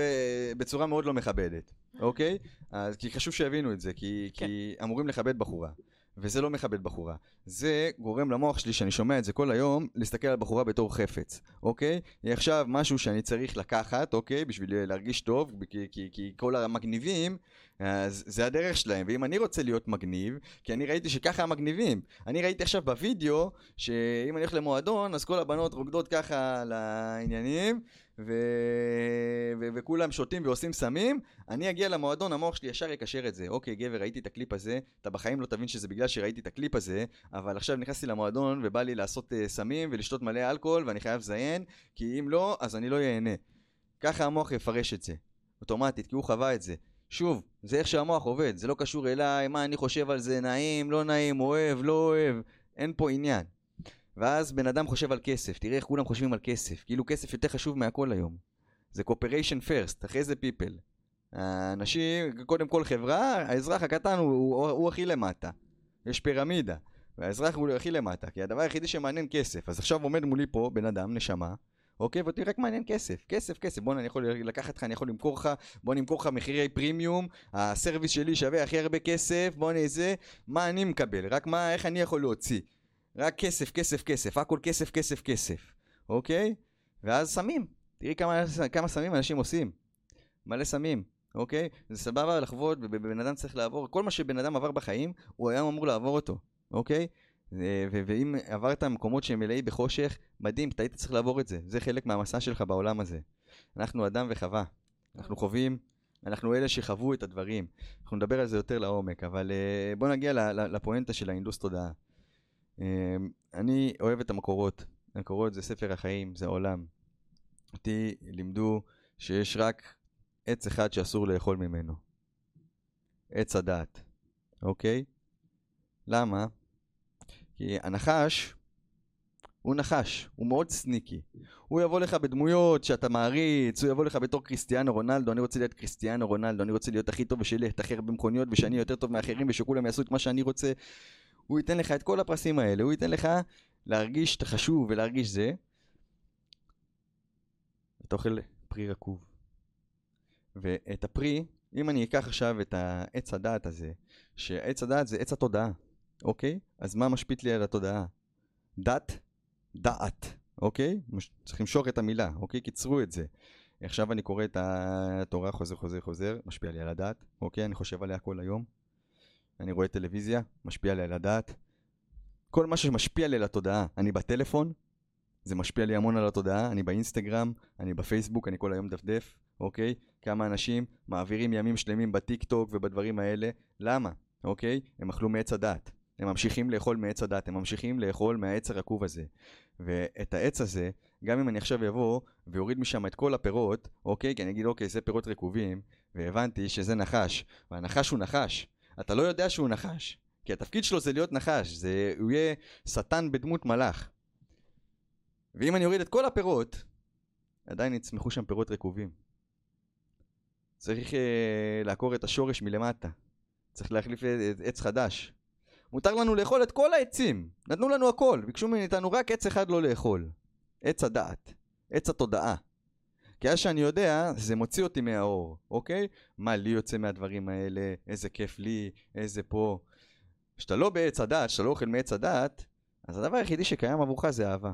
בצורה מאוד לא מכבדת, אוקיי? אז כי חשוב שיבינו את זה, כי, כן. כי אמורים לכבד בחורה, וזה לא מכבד בחורה. זה גורם למוח שלי, שאני שומע את זה כל היום, להסתכל על בחורה בתור חפץ, אוקיי? היא עכשיו משהו שאני צריך לקחת, אוקיי? בשביל להרגיש טוב, כי, כי, כי כל המגניבים, אז זה הדרך שלהם, ואם אני רוצה להיות מגניב, כי אני ראיתי שככה המגניבים. אני ראיתי עכשיו בווידאו, שאם אני הולך למועדון, אז כל הבנות רוקדות ככה על העניינים, ו... ו... וכולם שותים ועושים סמים, אני אגיע למועדון, המוח שלי ישר יקשר את זה. אוקיי, גבר, ראיתי את הקליפ הזה, אתה בחיים לא תבין שזה בגלל שראיתי את הקליפ הזה, אבל עכשיו נכנסתי למועדון ובא לי לעשות אה, סמים ולשתות מלא אלכוהול ואני חייב לזיין, כי אם לא, אז אני לא ייהנה. ככה המוח יפרש את זה, אוטומטית, כי הוא חווה את זה. שוב, זה איך שהמוח עובד, זה לא קשור אליי, מה אני חושב על זה, נעים, לא נעים, אוהב, לא אוהב, אין פה עניין. ואז בן אדם חושב על כסף, תראה איך כולם חושבים על כסף, כאילו כסף יותר חשוב מהכל היום. זה cooperation first, אחרי זה people. האנשים, קודם כל חברה, האזרח הקטן הוא, הוא, הוא הכי למטה. יש פירמידה, והאזרח הוא הכי למטה, כי הדבר היחידי שמעניין כסף. אז עכשיו עומד מולי פה בן אדם, נשמה, אוקיי, ואותי רק מעניין כסף, כסף, כסף, בוא'נה, אני יכול לקחת לך, אני יכול למכור לך, בוא נמכור לך מחירי פרימיום, הסרוויס שלי שווה הכי הרבה כסף, בוא נזה, מה אני מקבל, רק מה, איך אני יכול להוציא. רק כסף, כסף, כסף, הכל כסף, כסף, כסף, אוקיי? ואז סמים, תראי כמה, כמה סמים אנשים עושים, מלא סמים, אוקיי? זה סבבה לחוות, ובן אדם צריך לעבור, כל מה שבן אדם עבר בחיים, הוא היה אמור לעבור אותו, אוקיי? ו- ואם עברת מקומות שהם מלאי בחושך, מדהים, אתה היית צריך לעבור את זה, זה חלק מהמסע שלך בעולם הזה. אנחנו אדם וחווה, אנחנו חווים, אנחנו אלה שחוו את הדברים, אנחנו נדבר על זה יותר לעומק, אבל uh, בוא נגיע לפואנטה של ההינדוס תודעה. Uh, אני אוהב את המקורות, המקורות זה ספר החיים, זה עולם. אותי לימדו שיש רק עץ אחד שאסור לאכול ממנו. עץ הדעת, אוקיי? למה? כי הנחש הוא נחש, הוא מאוד סניקי. הוא יבוא לך בדמויות שאתה מעריץ, הוא יבוא לך בתור קריסטיאנו רונלדו, אני רוצה להיות קריסטיאנו רונלדו, אני רוצה להיות הכי טוב ושלי לתחר במכוניות ושאני יותר טוב מאחרים ושכולם יעשו את מה שאני רוצה. הוא ייתן לך את כל הפרסים האלה, הוא ייתן לך להרגיש את החשוב ולהרגיש זה. אתה אוכל פרי רקוב. ואת הפרי, אם אני אקח עכשיו את העץ הדעת הזה, שעץ הדעת זה עץ התודעה, אוקיי? אז מה משפיט לי על התודעה? דת, דעת, אוקיי? צריך למשוך את המילה, אוקיי? קיצרו את זה. עכשיו אני קורא את התורה חוזר חוזר חוזר, משפיע לי על הדעת, אוקיי? אני חושב עליה כל היום. אני רואה טלוויזיה, משפיע לי על הדעת. כל מה שמשפיע לי על התודעה, אני בטלפון, זה משפיע לי המון על התודעה, אני באינסטגרם, אני בפייסבוק, אני כל היום דפדף, אוקיי? כמה אנשים מעבירים ימים שלמים בטיק טוק ובדברים האלה, למה? אוקיי? הם אכלו מעץ הדעת. הם ממשיכים לאכול מעץ הדת, הם ממשיכים לאכול מהעץ הרקוב הזה. ואת העץ הזה, גם אם אני עכשיו אבוא ואוריד משם את כל הפירות, אוקיי? כי אני אגיד, אוקיי, זה פירות רקובים, והבנתי שזה נחש, והנחש הוא נחש. אתה לא יודע שהוא נחש, כי התפקיד שלו זה להיות נחש, זה, הוא יהיה שטן בדמות מלאך. ואם אני אוריד את כל הפירות, עדיין יצמחו שם פירות רקובים. צריך אה, לעקור את השורש מלמטה. צריך להחליף אה, עץ חדש. מותר לנו לאכול את כל העצים. נתנו לנו הכל. ביקשו מאיתנו רק עץ אחד לא לאכול. עץ הדעת. עץ התודעה. כי אז שאני יודע, זה מוציא אותי מהאור, אוקיי? מה לי יוצא מהדברים האלה, איזה כיף לי, איזה פה. כשאתה לא בעץ הדעת, כשאתה לא אוכל מעץ הדעת, אז הדבר היחידי שקיים עבורך זה אהבה.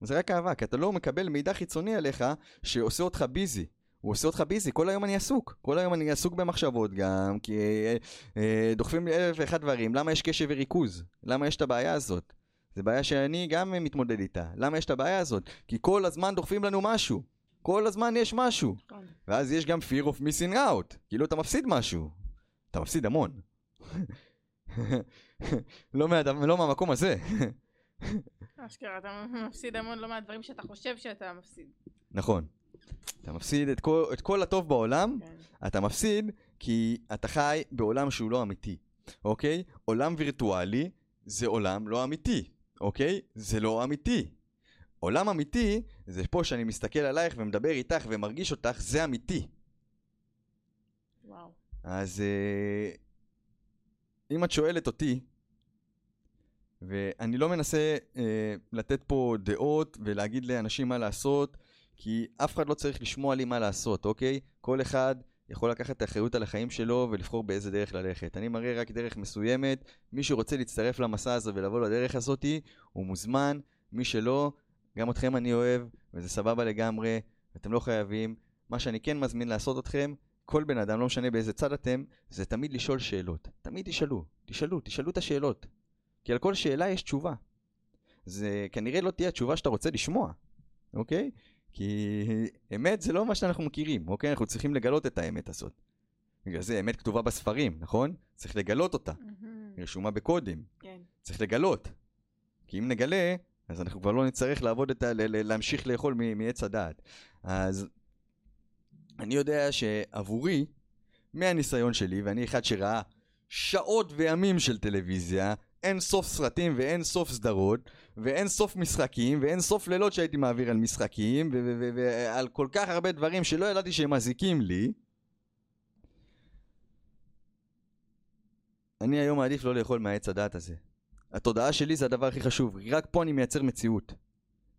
זה רק אהבה, כי אתה לא מקבל מידע חיצוני עליך שעושה אותך ביזי. הוא עושה אותך ביזי, כל היום אני עסוק. כל היום אני עסוק במחשבות גם, כי אה, אה, דוחפים לי אלף ואחד דברים. למה יש קשב וריכוז? למה יש את הבעיה הזאת? זו בעיה שאני גם מתמודד איתה. למה יש את הבעיה הזאת? כי כל הזמן דוחפים לנו משהו. כל הזמן יש משהו. נכון. ואז יש גם fear of missing out. כאילו אתה מפסיד משהו. אתה מפסיד המון. [laughs] לא, מה, לא מהמקום הזה. [laughs] אשכרה, אתה מפסיד המון לא מהדברים שאתה חושב שאתה מפסיד. נכון. אתה מפסיד את כל, את כל הטוב בעולם, כן. אתה מפסיד כי אתה חי בעולם שהוא לא אמיתי, אוקיי? עולם וירטואלי זה עולם לא אמיתי, אוקיי? זה לא אמיתי. עולם אמיתי זה פה שאני מסתכל עלייך ומדבר איתך ומרגיש אותך, זה אמיתי. וואו. אז אה, אם את שואלת אותי, ואני לא מנסה אה, לתת פה דעות ולהגיד לאנשים מה לעשות, כי אף אחד לא צריך לשמוע לי מה לעשות, אוקיי? כל אחד יכול לקחת את האחריות על החיים שלו ולבחור באיזה דרך ללכת. אני מראה רק דרך מסוימת, מי שרוצה להצטרף למסע הזה ולבוא לדרך הזאתי, הוא מוזמן, מי שלא, גם אתכם אני אוהב, וזה סבבה לגמרי, אתם לא חייבים. מה שאני כן מזמין לעשות אתכם, כל בן אדם, לא משנה באיזה צד אתם, זה תמיד לשאול שאלות. תמיד תשאלו, תשאלו, תשאלו את השאלות. כי על כל שאלה יש תשובה. זה כנראה לא תהיה התשובה שאתה רוצה לשמוע, אוקיי? כי אמת זה לא מה שאנחנו מכירים, אוקיי? אנחנו צריכים לגלות את האמת הזאת. בגלל זה אמת כתובה בספרים, נכון? צריך לגלות אותה. היא רשומה בקודים. כן. צריך לגלות. כי אם נגלה, אז אנחנו כבר לא נצטרך לעבוד את ה... להמשיך לאכול מעץ הדעת. אז אני יודע שעבורי, מהניסיון שלי, ואני אחד שראה שעות וימים של טלוויזיה, אין סוף סרטים ואין סוף סדרות, ואין סוף משחקים, ואין סוף לילות שהייתי מעביר על משחקים, ועל כל כך הרבה דברים שלא ידעתי שהם מזיקים לי. אני היום מעדיף לא לאכול מהעץ הדעת הזה. התודעה שלי זה הדבר הכי חשוב, רק פה אני מייצר מציאות.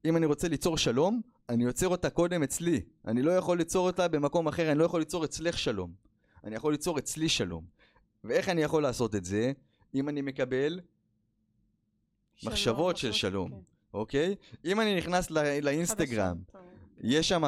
אם אני רוצה ליצור שלום, אני יוצר אותה קודם אצלי. אני לא יכול ליצור אותה במקום אחר, אני לא יכול ליצור אצלך שלום. אני יכול ליצור אצלי שלום. ואיך אני יכול לעשות את זה? אם אני מקבל, שלום, מחשבות של שלום. כן. אוקיי? אם אני נכנס לא, לאינסטגרם. יש שם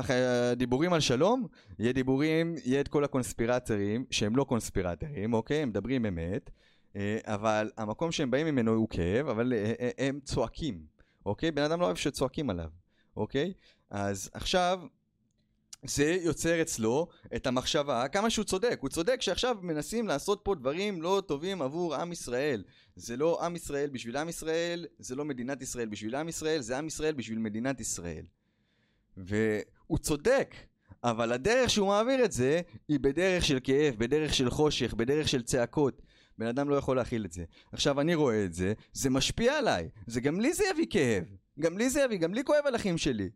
דיבורים על שלום, יהיה דיבורים, יהיה את כל הקונספירטורים, שהם לא קונספירטורים, אוקיי? הם מדברים אמת, אה, אבל המקום שהם באים ממנו הוא כאב, אבל אה, אה, הם צועקים, אוקיי? בן אדם לא אוהב שצועקים עליו, אוקיי? אז עכשיו, זה יוצר אצלו את המחשבה, כמה שהוא צודק, הוא צודק שעכשיו מנסים לעשות פה דברים לא טובים עבור עם ישראל. זה לא עם ישראל בשביל עם ישראל, זה לא מדינת ישראל בשביל עם ישראל, זה עם ישראל בשביל מדינת ישראל. והוא צודק, אבל הדרך שהוא מעביר את זה היא בדרך של כאב, בדרך של חושך, בדרך של צעקות. בן אדם לא יכול להכיל את זה. עכשיו אני רואה את זה, זה משפיע עליי, זה גם לי זה יביא כאב, גם לי זה יביא, גם לי כואב על אחים שלי.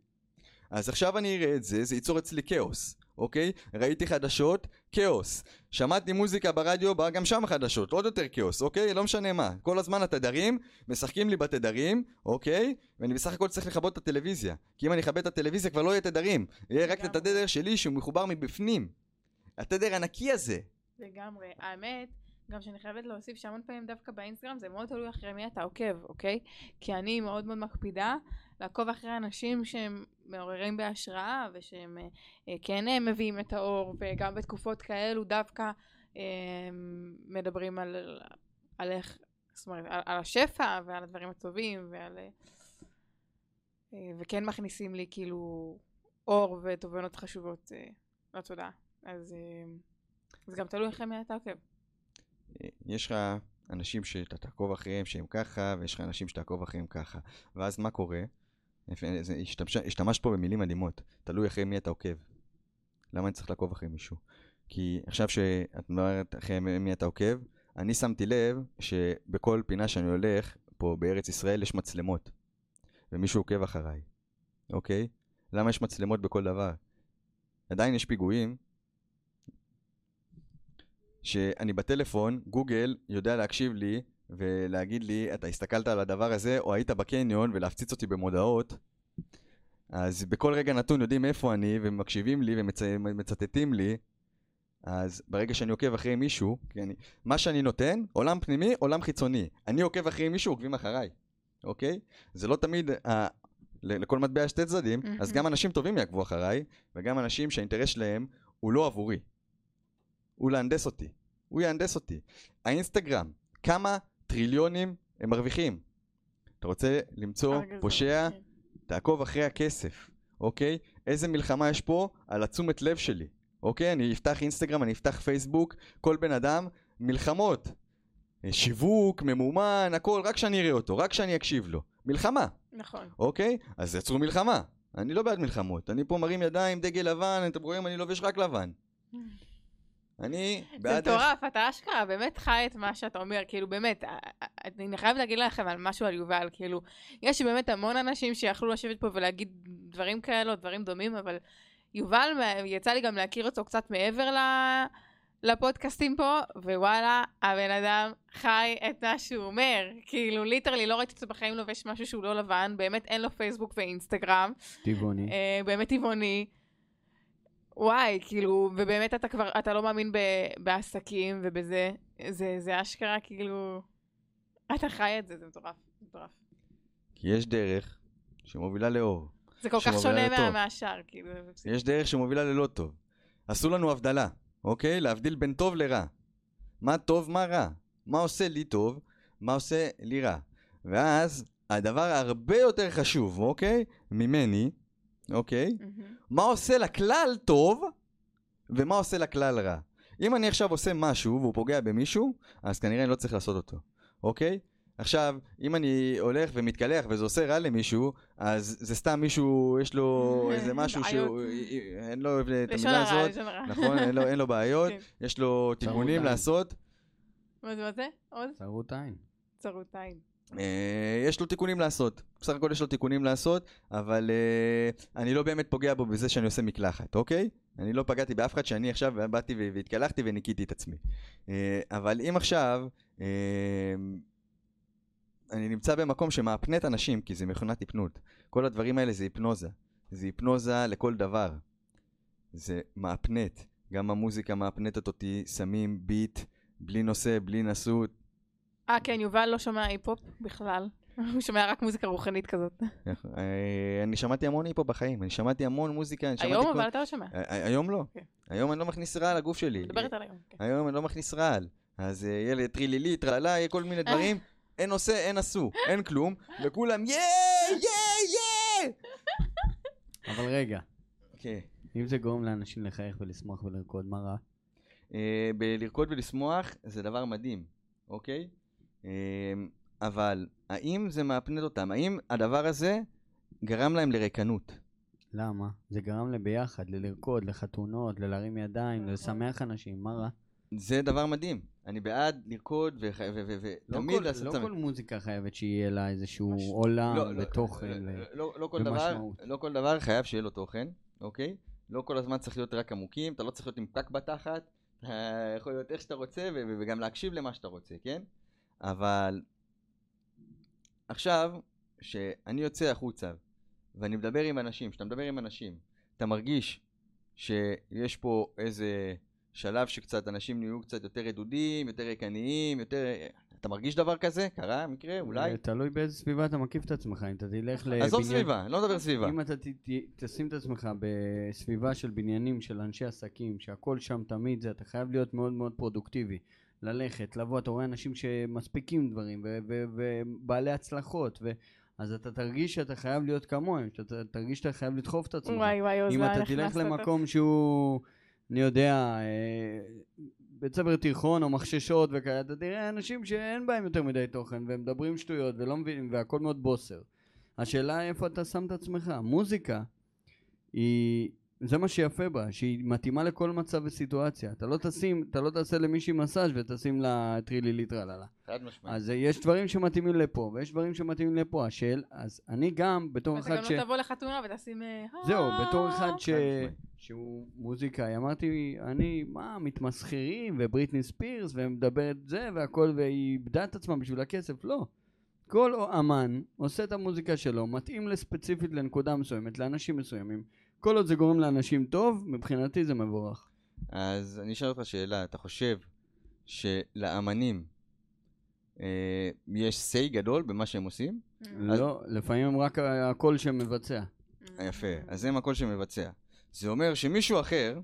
אז עכשיו אני אראה את זה, זה ייצור אצלי כאוס, אוקיי? ראיתי חדשות, כאוס. שמעתי מוזיקה ברדיו, בא גם שם חדשות, עוד יותר כאוס, אוקיי? לא משנה מה. כל הזמן התדרים, משחקים לי בתדרים, אוקיי? ואני בסך הכל צריך לכבות את הטלוויזיה. כי אם אני אכבה את הטלוויזיה כבר לא יהיה תדרים. יהיה רק את. התדר שלי שהוא מחובר מבפנים. התדר הנקי הזה. לגמרי. האמת, גם שאני חייבת להוסיף שהמון פעמים דווקא באינסטגרם זה מאוד תלוי אחרי מי אתה עוקב, אוקיי? כי אני מאוד מאוד מקפידה לעקוב אחרי אנשים שהם מעוררים בהשראה ושהם אה, אה, כן אה, מביאים את האור וגם בתקופות כאלו דווקא מדברים על, על איך, זאת אומרת, על, על השפע ועל הדברים הטובים ועל... וכן מכניסים לי כאילו אור ותובנות חשובות לתודעה. אז זה גם תלוי אחרי מי אתה עוקב. יש לך אנשים שאתה תעקוב אחריהם שהם ככה, ויש לך אנשים שתעקוב אחריהם ככה. ואז מה קורה? השתמש- השתמשת פה במילים מדהימות. תלוי אחרי מי אתה עוקב. למה אני צריך לעקוב אחרי מישהו? כי עכשיו שאת אומרת אחרי מי אתה עוקב, אני שמתי לב שבכל פינה שאני הולך, פה בארץ ישראל יש מצלמות. ומישהו עוקב אחריי, אוקיי? למה יש מצלמות בכל דבר? עדיין יש פיגועים שאני בטלפון, גוגל יודע להקשיב לי ולהגיד לי, אתה הסתכלת על הדבר הזה, או היית בקניון ולהפציץ אותי במודעות, אז בכל רגע נתון יודעים איפה אני, ומקשיבים לי ומצטטים לי, אז ברגע שאני עוקב אחרי מישהו, כי אני, מה שאני נותן, עולם פנימי, עולם חיצוני. אני עוקב אחרי מישהו, עוקבים אחריי, אוקיי? זה לא תמיד, אה, לכל מטבע יש שתי צדדים, אז מהמם. גם אנשים טובים יעקבו אחריי, וגם אנשים שהאינטרס שלהם הוא לא עבורי. הוא להנדס אותי. הוא יהנדס אותי. האינסטגרם, כמה טריליונים הם מרוויחים? אתה רוצה למצוא פושע. תעקוב אחרי הכסף, אוקיי? איזה מלחמה יש פה על התשומת לב שלי, אוקיי? אני אפתח אינסטגרם, אני אפתח פייסבוק, כל בן אדם, מלחמות. אה, שיווק, ממומן, הכל, רק שאני אראה אותו, רק שאני אקשיב לו. מלחמה, נכון. אוקיי? אז יצרו מלחמה. אני לא בעד מלחמות, אני פה מרים ידיים, דגל לבן, אתם רואים, אני לובש רק לבן. אני זה בעד... מטורף, אתה אשכרה באמת חי את מה שאתה אומר, כאילו באמת, א- א- אני חייבת להגיד לכם על משהו על יובל, כאילו, יש באמת המון אנשים שיכלו לשבת פה ולהגיד דברים כאלו, דברים דומים, אבל יובל, יצא לי גם להכיר אותו קצת מעבר ל- לפודקאסטים פה, ווואלה, הבן אדם חי את מה שהוא אומר. כאילו, ליטרלי, לא ראיתי אותו בחיים לובש משהו שהוא לא לבן, באמת אין לו פייסבוק ואינסטגרם. טבעוני. אה, באמת טבעוני. וואי, כאילו, ובאמת אתה כבר, אתה לא מאמין ב, בעסקים ובזה, זה, זה אשכרה, כאילו, אתה חי את זה, זה מטורף, מטורף. כי יש דרך שמובילה לאור. זה כל כך שונה מה. מהשאר, כאילו. יש דרך שמובילה ללא טוב. עשו לנו הבדלה, אוקיי? להבדיל בין טוב לרע. מה טוב, מה רע. מה עושה לי טוב, מה עושה לי רע. ואז, הדבר הרבה יותר חשוב, אוקיי? ממני, אוקיי? מהמם. מה עושה לכלל טוב, ומה עושה לכלל רע. אם אני עכשיו עושה משהו והוא פוגע במישהו, אז כנראה אני לא צריך לעשות אותו, אוקיי? עכשיו, אם אני הולך ומתקלח וזה עושה רע למישהו, אז זה סתם מישהו, יש לו [laughs] איזה משהו שהוא... אין לו את לשון המילה הזאת. נכון? אין לו, בעיות, [laughs] כן. יש לו תיקונים. לעשות, מה זה, מה זה? עוד? צרות עין. צרות עין. אה, יש לו תיקונים לעשות. בסך הכל יש לו תיקונים לעשות, אבל אה, אני לא באמת פוגע בו בזה שאני עושה מקלחת, אוקיי? אני לא פגעתי באף אחד שאני עכשיו באתי והתקלחתי וניקיתי את עצמי. אה, אבל אם עכשיו אני נמצא במקום שמאפנט אנשים, כי זה מכונת היפנות, כל הדברים האלה זה היפנוזה. זה היפנוזה לכל דבר. זה מאפנט. גם המוזיקה מאפנטת אותי, שמים ביט, בלי נושא, בלי נשאות. אה, כן, יובל לא שומע היפ-הופ בכלל. הוא שומע רק מוזיקה רוחנית כזאת. אה, אני שמעתי המון היפו בחיים, אני שמעתי המון מוזיקה, אני שמעתי... היום אבל אתה לא שומע. אה, אה, היום לא. כן. היום אני לא מכניס רעל לגוף שלי. מדברת על היום. כן. היום אני לא מכניס רעל. אז ילד טרילילי, טרללה, יהיה כל מיני דברים. אין נושא, אין עשו, אין כלום, וכולם יא, יא, יא! אבל רגע, כן. אם זה גורם לאנשים לחייך ולשמוח ולרקוד, מה רע? בלרקוד ולשמוח זה דבר מדהים, אוקיי? אה, אבל האם זה מאפנט אותם? האם הדבר הזה גרם להם לריקנות? למה? זה גרם לביחד, ללרקוד, לחתונות, ללהרים ידיים. לשמח אנשים, מה רע? זה דבר מדהים. אני בעד לרקוד לא ותמיד כל- לעשות לא. כל מוזיקה חייבת שיהיה לה איזשהו עולם לא, לא, ותוכן. לא, ו- לא, לא כל דבר, ומשמעות. לא כל דבר חייב שיהיה לו תוכן, אוקיי? לא כל הזמן צריך להיות רק עמוקים, אתה לא צריך להיות עם פקק בתחת, אתה יכול להיות איך שאתה רוצה וגם להקשיב למה שאתה רוצה, כן? אבל עכשיו, שאני יוצא החוצה ואני מדבר עם אנשים, כשאתה מדבר עם אנשים, אתה מרגיש שיש פה איזה שלב שקצת אנשים נהיו קצת יותר רדודים, יותר ריקניים, יותר... אתה מרגיש דבר כזה? קרה מקרה? אולי? זה תלוי באיזה סביבה אתה מקיף את עצמך, אם אתה תלך לבניין... עזוב סביבה, לא מדבר סביבה. אם אתה ת- ת- תשים את עצמך בסביבה של בניינים של אנשי עסקים, שהכל שם תמיד זה, אתה חייב להיות מאוד מאוד פרודוקטיבי. ללכת, לבוא, אתה רואה אנשים שמספיקים דברים ובעלי הצלחות, ו- אז אתה תרגיש שאתה חייב להיות כמוהם, שאתה תרגיש שאתה חייב לדחוף את עצמך. וואי וואי, אם אתה תלך? למקום שהוא, אני יודע, אה, בית ספר תיכון או מחששות וכאלה, אתה תראה אנשים שאין בהם יותר מדי תוכן והם מדברים שטויות ולא מבינים והכל מאוד בוסר. השאלה איפה אתה שם את עצמך. מוזיקה היא, זה מה שיפה בה, שהיא מתאימה לכל מצב וסיטואציה. אתה לא תשים, אתה לא תעשה למישהי מסאז' ותשים לה טרילילי טרללה. חד משמעית. אז אה, יש דברים שמתאימים לפה ויש דברים שמתאימים לפה. השאל, אז אני גם בתור אתה אחד גם ש... לא תבוא לחתונה ותשים... אה, זהו, בתור אחד ש... שהוא מוזיקאי, אמרתי, אני, מה, מתמסחרים, ובריטני ספירס, ומדברת זה, והכל, והיא איבדה את עצמה בשביל הכסף, לא. כל אמן עושה את המוזיקה שלו, מתאים לספציפית לנקודה מסוימת, לאנשים מסוימים. כל עוד זה גורם לאנשים טוב, מבחינתי זה מבורך. אז אני אשאל אותך שאלה, אתה חושב שלאמנים אה, יש say גדול במה שהם עושים? Mm. אז- לא, לפעמים הם רק הקול שמבצע. יפה, אז הם הקול שמבצע. זה אומר שמישהו אחר.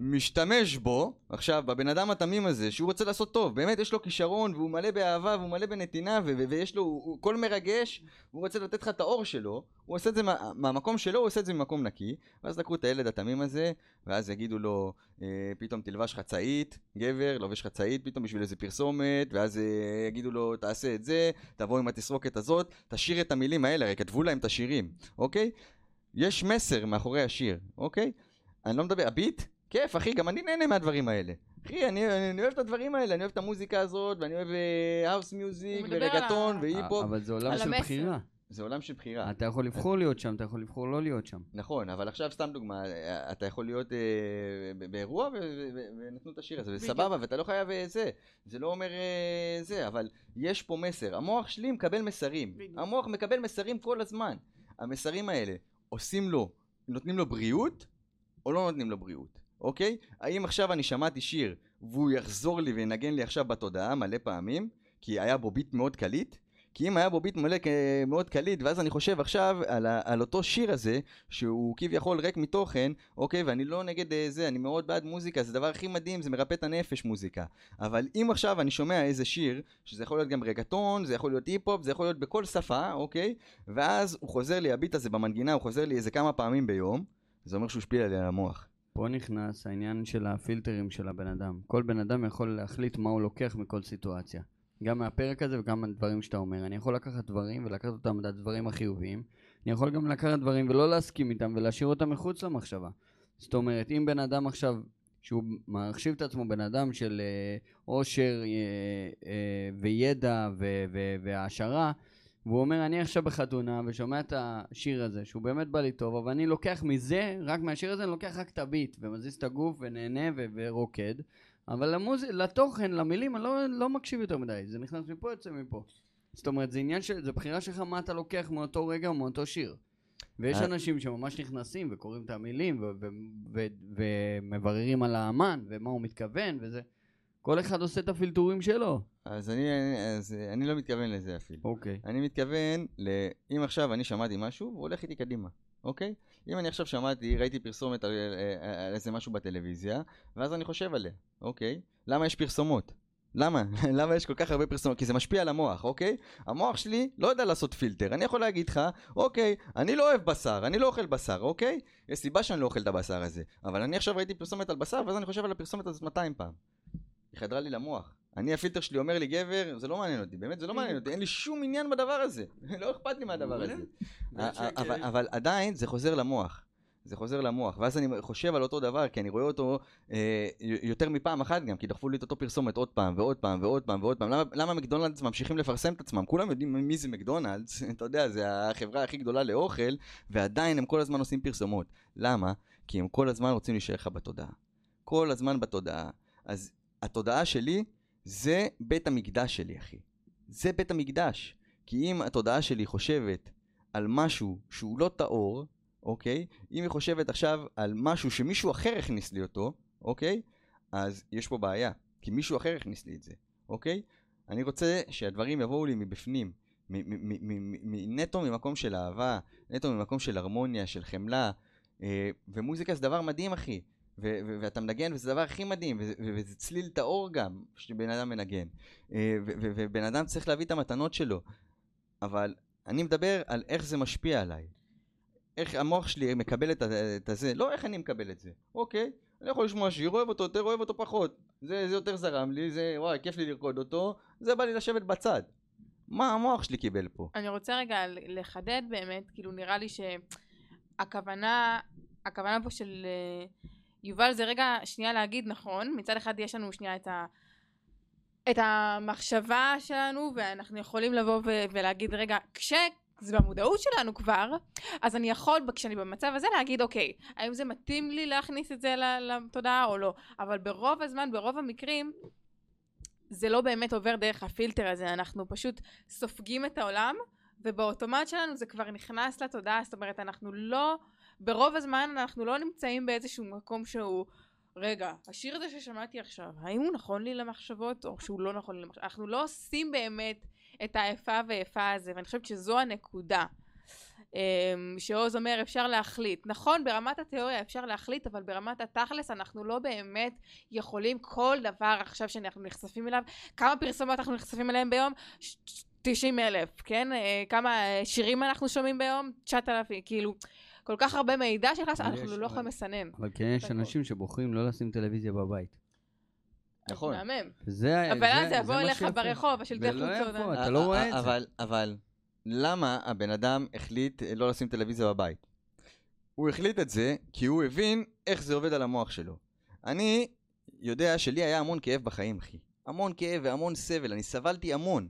משתמש בו, עכשיו, בבן אדם התמים הזה, שהוא רוצה לעשות טוב, באמת יש לו כישרון, והוא מלא באהבה, והוא מלא בנתינה, ו- ו- ויש לו, הוא, הוא קול מרגש, הוא רוצה לתת לך את האור שלו, הוא עושה את זה מה, מהמקום שלו, הוא עושה את זה ממקום נקי, ואז לקחו את הילד התמים הזה, ואז יגידו לו, אה, פתאום תלבש חצאית, גבר, לובש חצאית פתאום בשביל איזה פרסומת, ואז אה, יגידו לו, תעשה את זה, תבוא עם התסרוקת הזאת, תשאיר את המילים האלה, הרי כתבו להם את השירים, אוקיי? יש מסר מאחורי השיר, אוקיי? אני לא מדבר, הביט? כיף, אחי, גם אני נהנה מהדברים האלה. אחי, אני, אני, אני אוהב את הדברים האלה, אני אוהב את המוזיקה הזאת, ואני אוהב האוס מיוזיק, ורגטון, והיפ-הופ. אבל זה עולם של המסר. בחירה. זה עולם של בחירה. אתה יכול לבחור להיות שם, אתה יכול לבחור לא להיות שם. נכון, אבל עכשיו סתם דוגמה, אתה יכול להיות אה, באירוע ו- ו- ו- ונתנו את השיר הזה. וסבבה, ואתה לא חייב אה, זה, זה לא אומר אה, זה, אבל יש פה מסר. המוח שלי מקבל מסרים. המוח מקבל מסרים כל הזמן. המסרים האלה עושים לו, נותנים לו בריאות, או לא נותנים לו בריאות, אוקיי? האם עכשיו אני שמעתי שיר, והוא יחזור לי וינגן לי עכשיו בתודעה מלא פעמים, כי היה בו ביט מאוד קליט? כי אם היה בו ביט מלא מאוד קליט, ואז אני חושב עכשיו על, על אותו שיר הזה, שהוא כביכול ריק מתוכן, אוקיי, ואני לא נגד אה, זה, אני מאוד בעד מוזיקה, זה הדבר הכי מדהים, זה מרפא את הנפש מוזיקה. אבל אם עכשיו אני שומע איזה שיר, שזה יכול להיות גם רגטון, זה יכול להיות היפ-הופ, זה יכול להיות בכל שפה, אוקיי, ואז הוא חוזר לי, הביט הזה במנגינה, הוא חוזר לי איזה כמה פעמים ביום, זה אומר שהוא השפיע לי על המוח. פה נכנס העניין של הפילטרים של הבן אדם. כל בן אדם יכול להחליט מה הוא לוקח מכל סיטואציה. גם מהפרק הזה וגם מהדברים שאתה אומר. אני יכול לקחת דברים ולקחת אותם לדברים החיוביים. אני יכול גם לקחת דברים ולא להסכים איתם ולהשאיר אותם מחוץ למחשבה. זאת אומרת, אם בן אדם עכשיו, שהוא מחשיב את עצמו בן אדם של אה, עושר אה, אה, וידע והעשרה, והוא אומר, אני עכשיו בחתונה ושומע את השיר הזה, שהוא באמת בא לי טוב, אבל אני לוקח מזה, רק מהשיר הזה, אני לוקח רק את הביט, ומזיז את הגוף ונהנה ו- ורוקד, אבל למוז... לתוכן, למילים, אני לא, לא מקשיב יותר מדי, זה נכנס מפה, יוצא מפה. זאת אומרת, זה עניין של, זה בחירה שלך מה אתה לוקח מאותו רגע או מאותו שיר. ויש אה. אנשים שממש נכנסים וקוראים את המילים ומבררים על האמן ומה הוא מתכוון וזה. כל אחד עושה את הפילטורים שלו. אז אני, אז אני לא מתכוון לזה אפילו. אוקיי. אני מתכוון, ל... אם עכשיו אני שמעתי משהו, הוא הולך איתי קדימה, אוקיי? אם אני עכשיו שמעתי, ראיתי פרסומת על, אה, על איזה משהו בטלוויזיה, ואז אני חושב עליה, אוקיי? למה יש פרסומות? למה? [laughs] למה יש כל כך הרבה פרסומות? כי זה משפיע על המוח, אוקיי? המוח שלי לא יודע לעשות פילטר. אני יכול להגיד לך, אוקיי, אני לא אוהב בשר, אני לא אוכל בשר, אוקיי? יש סיבה שאני לא אוכל את הבשר הזה. אבל אני עכשיו ראיתי פרסומת על בשר, ואז אני חושב על הפרסומת הזאת 200 פעם. היא חדרה לי למוח. אני, הפילטר שלי אומר לי, גבר, זה לא מעניין אותי, באמת זה לא מעניין אותי, אין לי שום עניין בדבר הזה. [laughs] לא אכפת לי מהדבר הזה. אבל, אבל עדיין זה חוזר למוח. זה חוזר למוח, ואז אני חושב על אותו דבר, כי אני רואה אותו אה, יותר מפעם אחת גם, כי דחפו לי את אותו פרסומת עוד פעם, ועוד פעם, ועוד פעם, ועוד פעם. למה, למה מקדונלדס ממשיכים לפרסם את עצמם? כולם יודעים מי זה מקדונלדס, [laughs] אתה יודע, זה החברה הכי גדולה לאוכל, ועדיין הם כל הזמן עושים פרסומות. למה? כי הם כל הזמן רוצים להישאר לך בתודעה. כל הזמן בתודעה. אז התודעה שלי זה בית המקדש שלי, אחי. זה בית המקדש. כי אם התודעה שלי חושבת על משהו שהוא לא טהור, אוקיי? אם היא חושבת עכשיו על משהו שמישהו אחר הכניס לי אותו, אוקיי? אז יש פה בעיה, כי מישהו אחר הכניס לי את זה, אוקיי? אני רוצה שהדברים יבואו לי מבפנים, נטו ממקום של אהבה, נטו ממקום של הרמוניה, של חמלה, אה, ומוזיקה זה דבר מדהים, אחי. ו- ו- ואתה מנגן וזה הדבר הכי מדהים, וזה, ו- וזה צליל טהור גם, שבן אדם מנגן. אה, ו- ו- ובן אדם צריך להביא את המתנות שלו. אבל אני מדבר על איך זה משפיע עליי. איך המוח שלי מקבל את, את הזה, לא איך אני מקבל את זה. אוקיי, אני יכול לשמוע שיר, אוהב אותו יותר, אוהב אותו פחות. זה, זה יותר זרם לי, זה וואי, כיף לי לרקוד אותו, זה בא לי לשבת בצד. מה המוח שלי קיבל פה? אני רוצה רגע לחדד באמת, כאילו נראה לי שהכוונה, הכוונה פה של אה, יובל זה רגע שנייה להגיד נכון, מצד אחד יש לנו שנייה את ה... את המחשבה שלנו ואנחנו יכולים לבוא ו- ולהגיד רגע כשזה במודעות שלנו כבר אז אני יכול כשאני במצב הזה להגיד אוקיי האם זה מתאים לי להכניס את זה לתודעה או לא? אבל ברוב הזמן ברוב המקרים זה לא באמת עובר דרך הפילטר הזה. אנחנו פשוט סופגים את העולם ובאוטומט שלנו זה כבר נכנס לתודעה. זאת אומרת אנחנו לא ברוב הזמן אנחנו לא נמצאים באיזשהו מקום שהוא רגע, השיר הזה ששמעתי עכשיו, האם הוא נכון לי למחשבות או שהוא לא נכון לי למחשבות? אנחנו לא עושים באמת את האיפה ואיפה הזה, ואני חושבת שזו הנקודה. אמ, שעוז אומר אפשר להחליט. נכון, ברמת התיאוריה אפשר להחליט, אבל ברמת התכלס אנחנו לא באמת יכולים כל דבר עכשיו שאנחנו נחשפים אליו. כמה פרסומות אנחנו נחשפים אליהם ביום? 90 אלף, כן? אה, כמה שירים אנחנו שומעים ביום? 9,000, כאילו, כל כך הרבה מידע שנכנס, אנחנו לא יכולים לסנן. אבל כן יש. אנשים שבוחרים לא לשים טלוויזיה בבית. נכון. מהמם. זה אבל אז זה זה יבוא מה אליך. ברחוב, השלטי ולא חוצות. יבוא, אה. אתה לא רואה את זה. אבל, אבל, למה הבן אדם החליט לא לשים טלוויזיה בבית? הוא החליט את זה כי הוא הבין איך זה עובד על המוח שלו. אני יודע שלי היה המון כאב בחיים, אחי. המון כאב והמון סבל, אני סבלתי המון.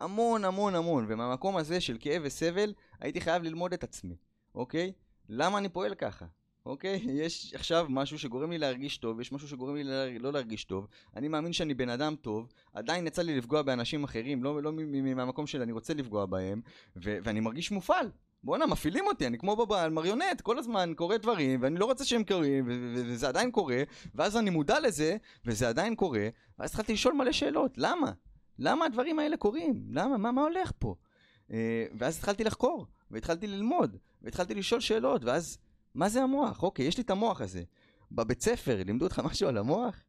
המון המון המון, ומהמקום הזה של כאב וסבל, הייתי חייב ללמוד את עצמי, אוקיי? למה אני פועל ככה? אוקיי? [laughs] יש עכשיו משהו שגורם לי להרגיש טוב, יש משהו שגורם לי לה- לא להרגיש טוב. אני מאמין שאני בן אדם טוב, עדיין יצא לי לפגוע באנשים אחרים, לא, לא מהמקום של אני רוצה לפגוע בהם, ו- ואני מרגיש מופעל. בואנה, מפעילים אותי, אני כמו בב- מריונט, כל הזמן קורה דברים, ואני לא רוצה שהם קורים, ו- ו- וזה עדיין קורה, ואז אני מודע לזה, וזה עדיין קורה, ואז התחלתי לשאול מלא שאלות, למה? למה הדברים האלה קורים? למה? מה, מה הולך פה? אה, ואז התחלתי לחקור, והתחלתי ללמוד, והתחלתי לשאול שאלות, ואז, מה זה המוח? אוקיי, יש לי את המוח הזה. בבית ספר לימדו אותך משהו על המוח?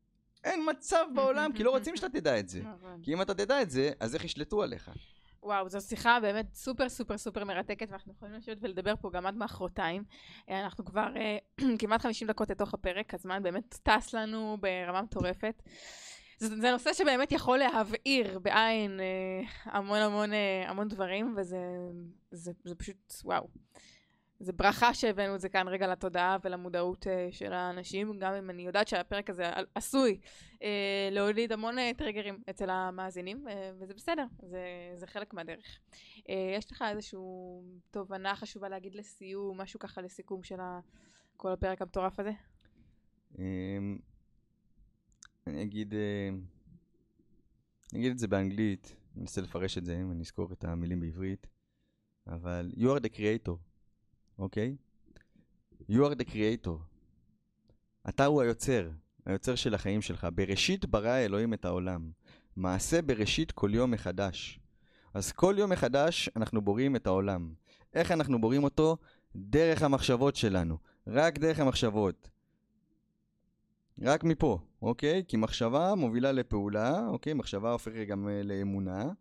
אין מצב בעולם, כי לא רוצים שאתה תדע את זה. נכון. כי אם אתה תדע את זה, אז איך ישלטו עליך? וואו, זו שיחה באמת סופר סופר סופר מרתקת, ואנחנו יכולים לשבת ולדבר פה גם עד מחרתיים. אה, אנחנו כבר אה, [clears throat] כמעט 50 דקות לתוך הפרק, הזמן באמת טס לנו ברמה מטורפת. זה, זה נושא שבאמת יכול להבעיר בעין אה, המון המון אה, המון דברים, וזה זה, זה פשוט, וואו. זה ברכה שהבאנו את זה כאן רגע לתודעה ולמודעות אה, של האנשים, גם אם אני יודעת שהפרק הזה עשוי אה, להוליד המון אה, טריגרים אצל המאזינים, אה, וזה בסדר, זה, זה חלק מהדרך. אה, יש לך איזושהי תובנה חשובה להגיד לסיום, משהו ככה לסיכום של כל הפרק המטורף הזה? אני אגיד, אה, אני אגיד את זה באנגלית, אני אנסה לפרש את זה אם אני אזכור את המילים בעברית, אבל you are the creator, אוקיי? You are the creator. אתה הוא היוצר, היוצר של החיים שלך. בראשית ברא אלוהים את העולם. מעשה בראשית כל יום מחדש. אז כל יום מחדש אנחנו בוראים את העולם. איך אנחנו בוראים אותו? דרך המחשבות שלנו. רק דרך המחשבות. רק מפה, אוקיי? כי מחשבה מובילה לפעולה, אוקיי? מחשבה הופכת גם אה, לאמונה,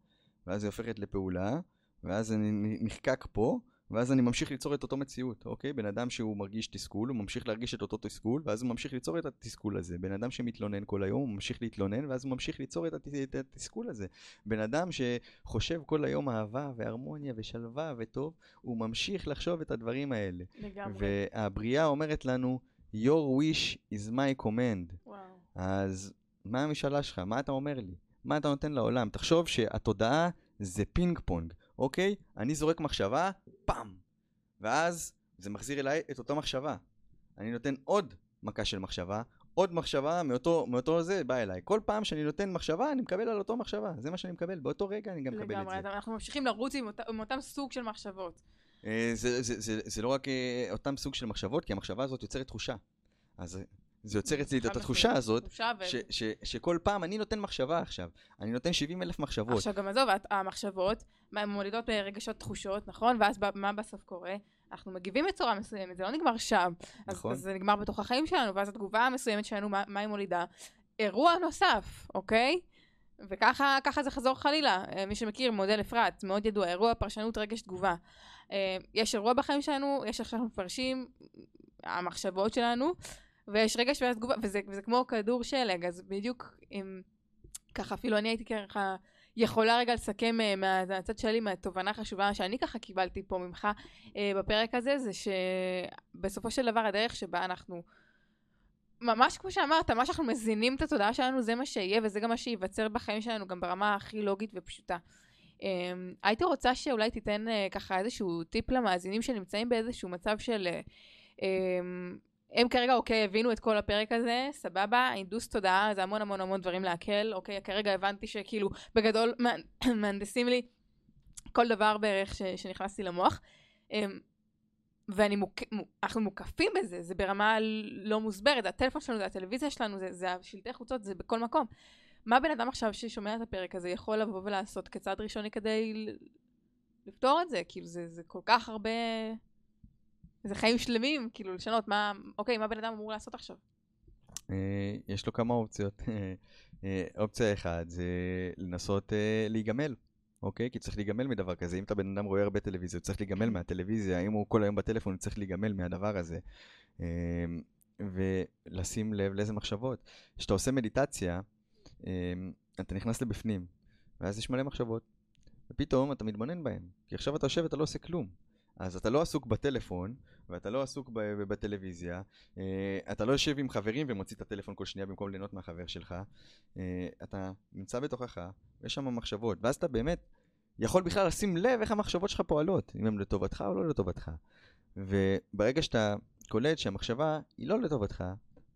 ואז היא הופכת לפעולה, ואז אני נחקק פה, ואז אני ממשיך ליצור את אותו מציאות, אוקיי? בן אדם שהוא מרגיש תסכול, הוא ממשיך להרגיש את אותו תסכול, ואז הוא ממשיך ליצור את התסכול הזה. בן אדם שמתלונן כל היום, הוא ממשיך להתלונן, ואז הוא ממשיך ליצור את, הת... את התסכול הזה. בן אדם שחושב כל היום אהבה והרמוניה ושלווה וטוב, הוא ממשיך לחשוב את הדברים האלה. לגמרי. והבריאה אומרת לנו, your wish is my command. אז מה המשאלה שלך? מה אתה אומר לי? מה אתה נותן לעולם? תחשוב שהתודעה זה פינג פונג, אוקיי? אני זורק מחשבה, פעם. ואז זה מחזיר אליי את אותה מחשבה. אני נותן עוד מכה של מחשבה, עוד מחשבה מאותו, מאותו זה בא אליי. כל פעם שאני נותן מחשבה, אני מקבל על אותו מחשבה. זה מה שאני מקבל. באותו רגע אני גם מקבל את לגמרי, זה. אנחנו ממשיכים לרוץ עם, אותה, עם אותם סוג של מחשבות. אה, זה, זה, זה, זה לא רק אה, אותם סוג של מחשבות, כי המחשבה הזאת יוצרת תחושה. אז זה יוצר אצלי את התחושה. הזאת. ש, ש, שכל פעם אני נותן מחשבה עכשיו. אני נותן 70 אלף מחשבות. עכשיו גם עזוב, המחשבות מולידות ברגשות תחושות, נכון? ואז מה בסוף קורה? אנחנו מגיבים בצורה מסוימת, זה לא נגמר שם. אז, נכון. אז זה נגמר בתוך החיים שלנו, ואז התגובה המסוימת שלנו, מה, מה היא מולידה? אירוע נוסף, אוקיי? וככה ככה זה חזור חלילה. אה, מי שמכיר, מודל אפרת, מאוד ידוע, אירוע, פרשנות, רגש, תגובה. אה, יש אירוע בחיים שלנו, יש שאנחנו מפרשים, המחשבות שלנו, ויש רגש ואז תגובה, וזה, וזה כמו כדור שלג, אז בדיוק אם ככה אפילו אני הייתי ככה יכולה רגע לסכם מה- מהצד שלי, מהתובנה החשובה שאני ככה קיבלתי פה ממך אה, בפרק הזה, זה שבסופו של דבר הדרך שבה אנחנו, ממש כמו שאמרת, מה שאנחנו מזינים את התודעה שלנו זה מה שיהיה וזה גם מה שייווצר בחיים שלנו, גם ברמה הכי לוגית ופשוטה. Um, הייתי רוצה שאולי תיתן uh, ככה איזשהו טיפ למאזינים שנמצאים באיזשהו מצב של... הם כרגע, אוקיי, הבינו את כל הפרק הזה, סבבה, הנדוס תודעה, זה המון המון המון דברים להקל, אוקיי, כרגע הבנתי שכאילו, בגדול, [clears throat] מה- [clears throat] מהנדסים לי כל דבר בערך ש, שנכנס לי למוח. אמ, ואני מוק... מוקפים בזה, זה ברמה לא מוסברת, זה הטלפון שלנו, זה הטלוויזיה שלנו, זה, זה השלטי חוצות, זה בכל מקום. מה בן אדם עכשיו ששומע את הפרק הזה יכול לבוא ולעשות כצעד ראשוני כדי לפתור את זה, כאילו זה, זה כל כך הרבה... זה חיים שלמים, כאילו לשנות מה, אוקיי, מה בן אדם אמור לעשות עכשיו? אה, יש לו כמה אופציות. אה, אופציה אחת זה לנסות אה, להיגמל, אוקיי? כי צריך להיגמל מדבר כזה. אם אתה בן אדם רואה הרבה טלוויזיה, הוא צריך להיגמל מהטלוויזיה. אם הוא כל היום בטלפון, הוא צריך להיגמל מהדבר הזה. אה, ולשים לב לאיזה מחשבות. כשאתה עושה מדיטציה, אה, אתה נכנס לבפנים, ואז יש מלא מחשבות. ופתאום אתה מתבונן בהן. כי עכשיו אתה יושב ואתה לא עושה כלום. אז אתה לא עסוק בטלפון, ואתה לא עסוק בטלוויזיה, אה, אתה לא יושב עם חברים ומוציא את הטלפון כל שנייה במקום ליהנות מהחבר שלך, אה, אתה נמצא בתוכך, יש שם מחשבות, ואז אתה באמת יכול בכלל לשים לב איך המחשבות שלך פועלות, אם הן לטובתך או לא לטובתך. וברגע שאתה קולט שהמחשבה היא לא לטובתך,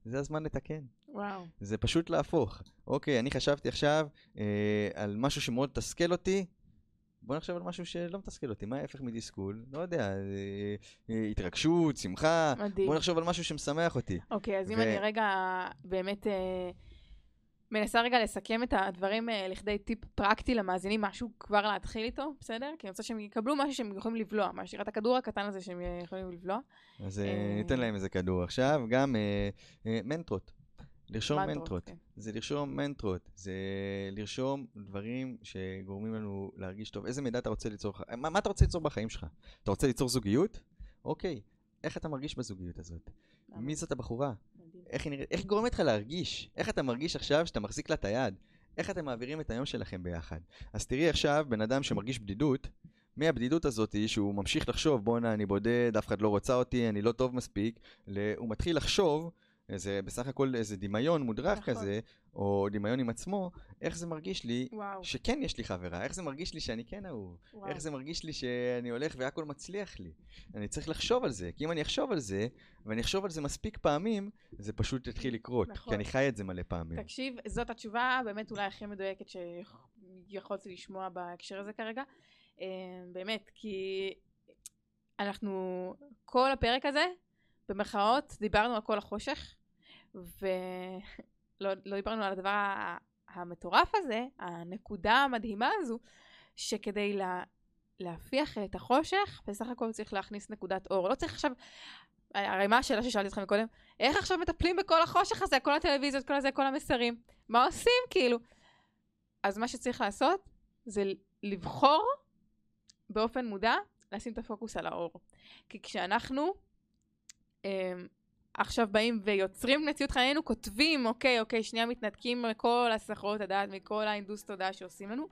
זה הזמן לתקן. וואו. זה פשוט להפוך. אוקיי, אני חשבתי עכשיו אה, על משהו שמאוד מתסכל אותי, בוא נחשב על משהו שלא מתסכל אותי. מה ההפך מתסכול? לא יודע, אה, אה, התרגשות, שמחה. מדהים. בוא נחשוב על משהו שמשמח אותי. אוקיי, אז אם ו- אני רגע באמת אה, מנסה רגע לסכם את הדברים אה, לכדי טיפ פרקטי למאזינים, משהו כבר להתחיל איתו, בסדר? כי אני רוצה שהם יקבלו משהו שהם יכולים לבלוע, משאיר את הכדור הקטן הזה שהם יכולים לבלוע. אז אה, אה, ניתן להם איזה כדור עכשיו. גם אה, אה, מנטרות. לרשום מנטרות, מנטרות. כן. זה לרשום מנטרות. זה לרשום דברים שגורמים לנו להרגיש טוב. איזה מידע אתה רוצה ליצור? מה, מה אתה רוצה ליצור בחיים שלך? אתה רוצה ליצור זוגיות? אוקיי. איך אתה מרגיש בזוגיות הזאת? מי זאת הבחורה? איך היא נראית? איך גורמת לך להרגיש? איך אתה מרגיש עכשיו שאתה מחזיק לה את היד? איך אתם מעבירים את היום שלכם ביחד? אז תראי עכשיו בן אדם שמרגיש בדידות, מהבדידות הזאת שהוא ממשיך לחשוב, בואנה אני בודד, אף אחד לא רוצה אותי, אני לא טוב מספיק, ל- הוא מתחיל לחשוב, זה בסך הכל איזה דמיון מודרך נכון. כזה, או דמיון עם עצמו, איך זה מרגיש לי וואו, שכן יש לי חברה, איך זה מרגיש לי שאני כן אהוב, וואו. איך זה מרגיש לי שאני הולך והכל מצליח לי. אני צריך לחשוב על זה, כי אם אני אחשוב על זה, ואני אחשוב על זה מספיק פעמים, זה פשוט יתחיל לקרות, נכון. כי אני חי את זה מלא פעמים. תקשיב, זאת התשובה באמת אולי הכי מדויקת שיכולתי לשמוע בהקשר הזה כרגע. אה, באמת, כי אנחנו, כל הפרק הזה, במרכאות, דיברנו על כל החושך, ולא [laughs] לא דיברנו על הדבר המטורף הזה, הנקודה המדהימה הזו, שכדי לה, להפיח את החושך, בסך הכל צריך להכניס נקודת אור. לא צריך עכשיו, הרי מה השאלה ששאלתי אתכם קודם? איך עכשיו מטפלים בכל החושך הזה, כל הטלוויזיות, כל הזה, כל המסרים? מה עושים, כאילו? אז מה שצריך לעשות זה לבחור באופן מודע לשים את הפוקוס על האור. כי כשאנחנו עכשיו באים ויוצרים מציאות חיינו, כותבים, אוקיי, אוקיי, שנייה מתנתקים מכל הסחרות הדעת, מכל ההינדוס תודעה שעושים לנו,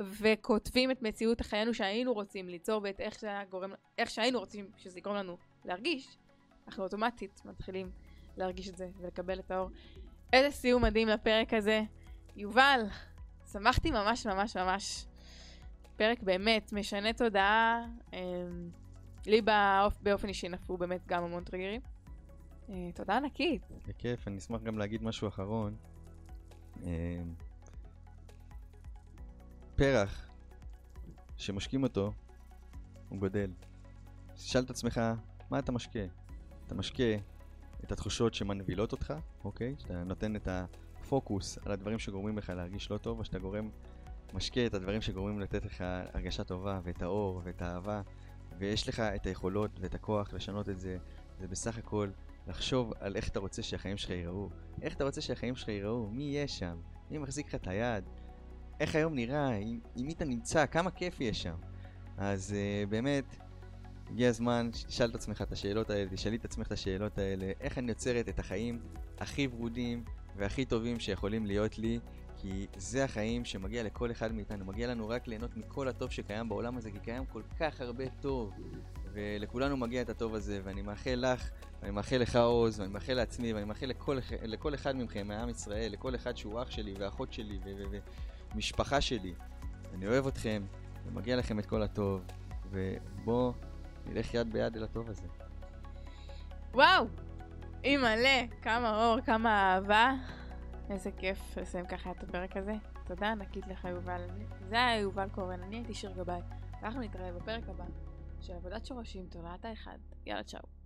וכותבים את מציאות חיינו שהיינו רוצים ליצור ואת איך, גורם, איך שהיינו רוצים שזה יגרום לנו להרגיש, אנחנו אוטומטית מתחילים להרגיש את זה ולקבל את האור. איזה סיום מדהים לפרק הזה. יובל, שמחתי ממש ממש ממש. פרק באמת משנה תודעה. אמ, לי באופ- באופן אישי נפלו באמת גם המון טריגרים. אה, תודה ענקית. בכיף, אני אשמח גם להגיד משהו אחרון. אה, פרח, שמשקים אותו, הוא גודל. תשאל את עצמך, מה אתה משקה? אתה משקה את התחושות שמנבילות אותך, אוקיי? שאתה נותן את הפוקוס על הדברים שגורמים לך להרגיש לא טוב, או שאתה גורם, משקה את הדברים שגורמים לתת לך הרגשה טובה, ואת האור, ואת האהבה, ויש לך את היכולות ואת הכוח לשנות את זה. זה בסך הכל לחשוב על איך אתה רוצה שהחיים שלך ייראו. איך אתה רוצה שהחיים שלך ייראו? מי יהיה שם? מי מחזיק לך את היד? איך היום נראה? עם, עם מי אתה נמצא? כמה כיף יש שם? אז uh, באמת, הגיע הזמן שתשאל את עצמך את השאלות האלה, תשאלי את עצמך את השאלות האלה, איך אני יוצרת את החיים הכי ורודים והכי טובים שיכולים להיות לי, כי זה החיים שמגיע לכל אחד מאיתנו, מגיע לנו רק ליהנות מכל הטוב שקיים בעולם הזה, כי קיים כל כך הרבה טוב, ולכולנו מגיע את הטוב הזה, ואני מאחל לך, ואני מאחל לך עוז, ואני מאחל לעצמי, ואני מאחל לכל, לכל אחד מכם, מעם ישראל, לכל אחד שהוא אח שלי ואחות שלי ומשפחה שלי. אני אוהב אתכם, ומגיע לכם את כל הטוב, ובואו נלך יד ביד אל הטוב הזה. וואו! אימא'לה, כמה אור, כמה אהבה. איזה כיף לסיים ככה את הפרק הזה. תודה ענקית לך, יובל. זה היה יובל קורן, אני הייתי שיר גבאי. אנחנו נתראה בפרק הבא של עבודת שורשים, תולעת האחד. יאללה, צ'או.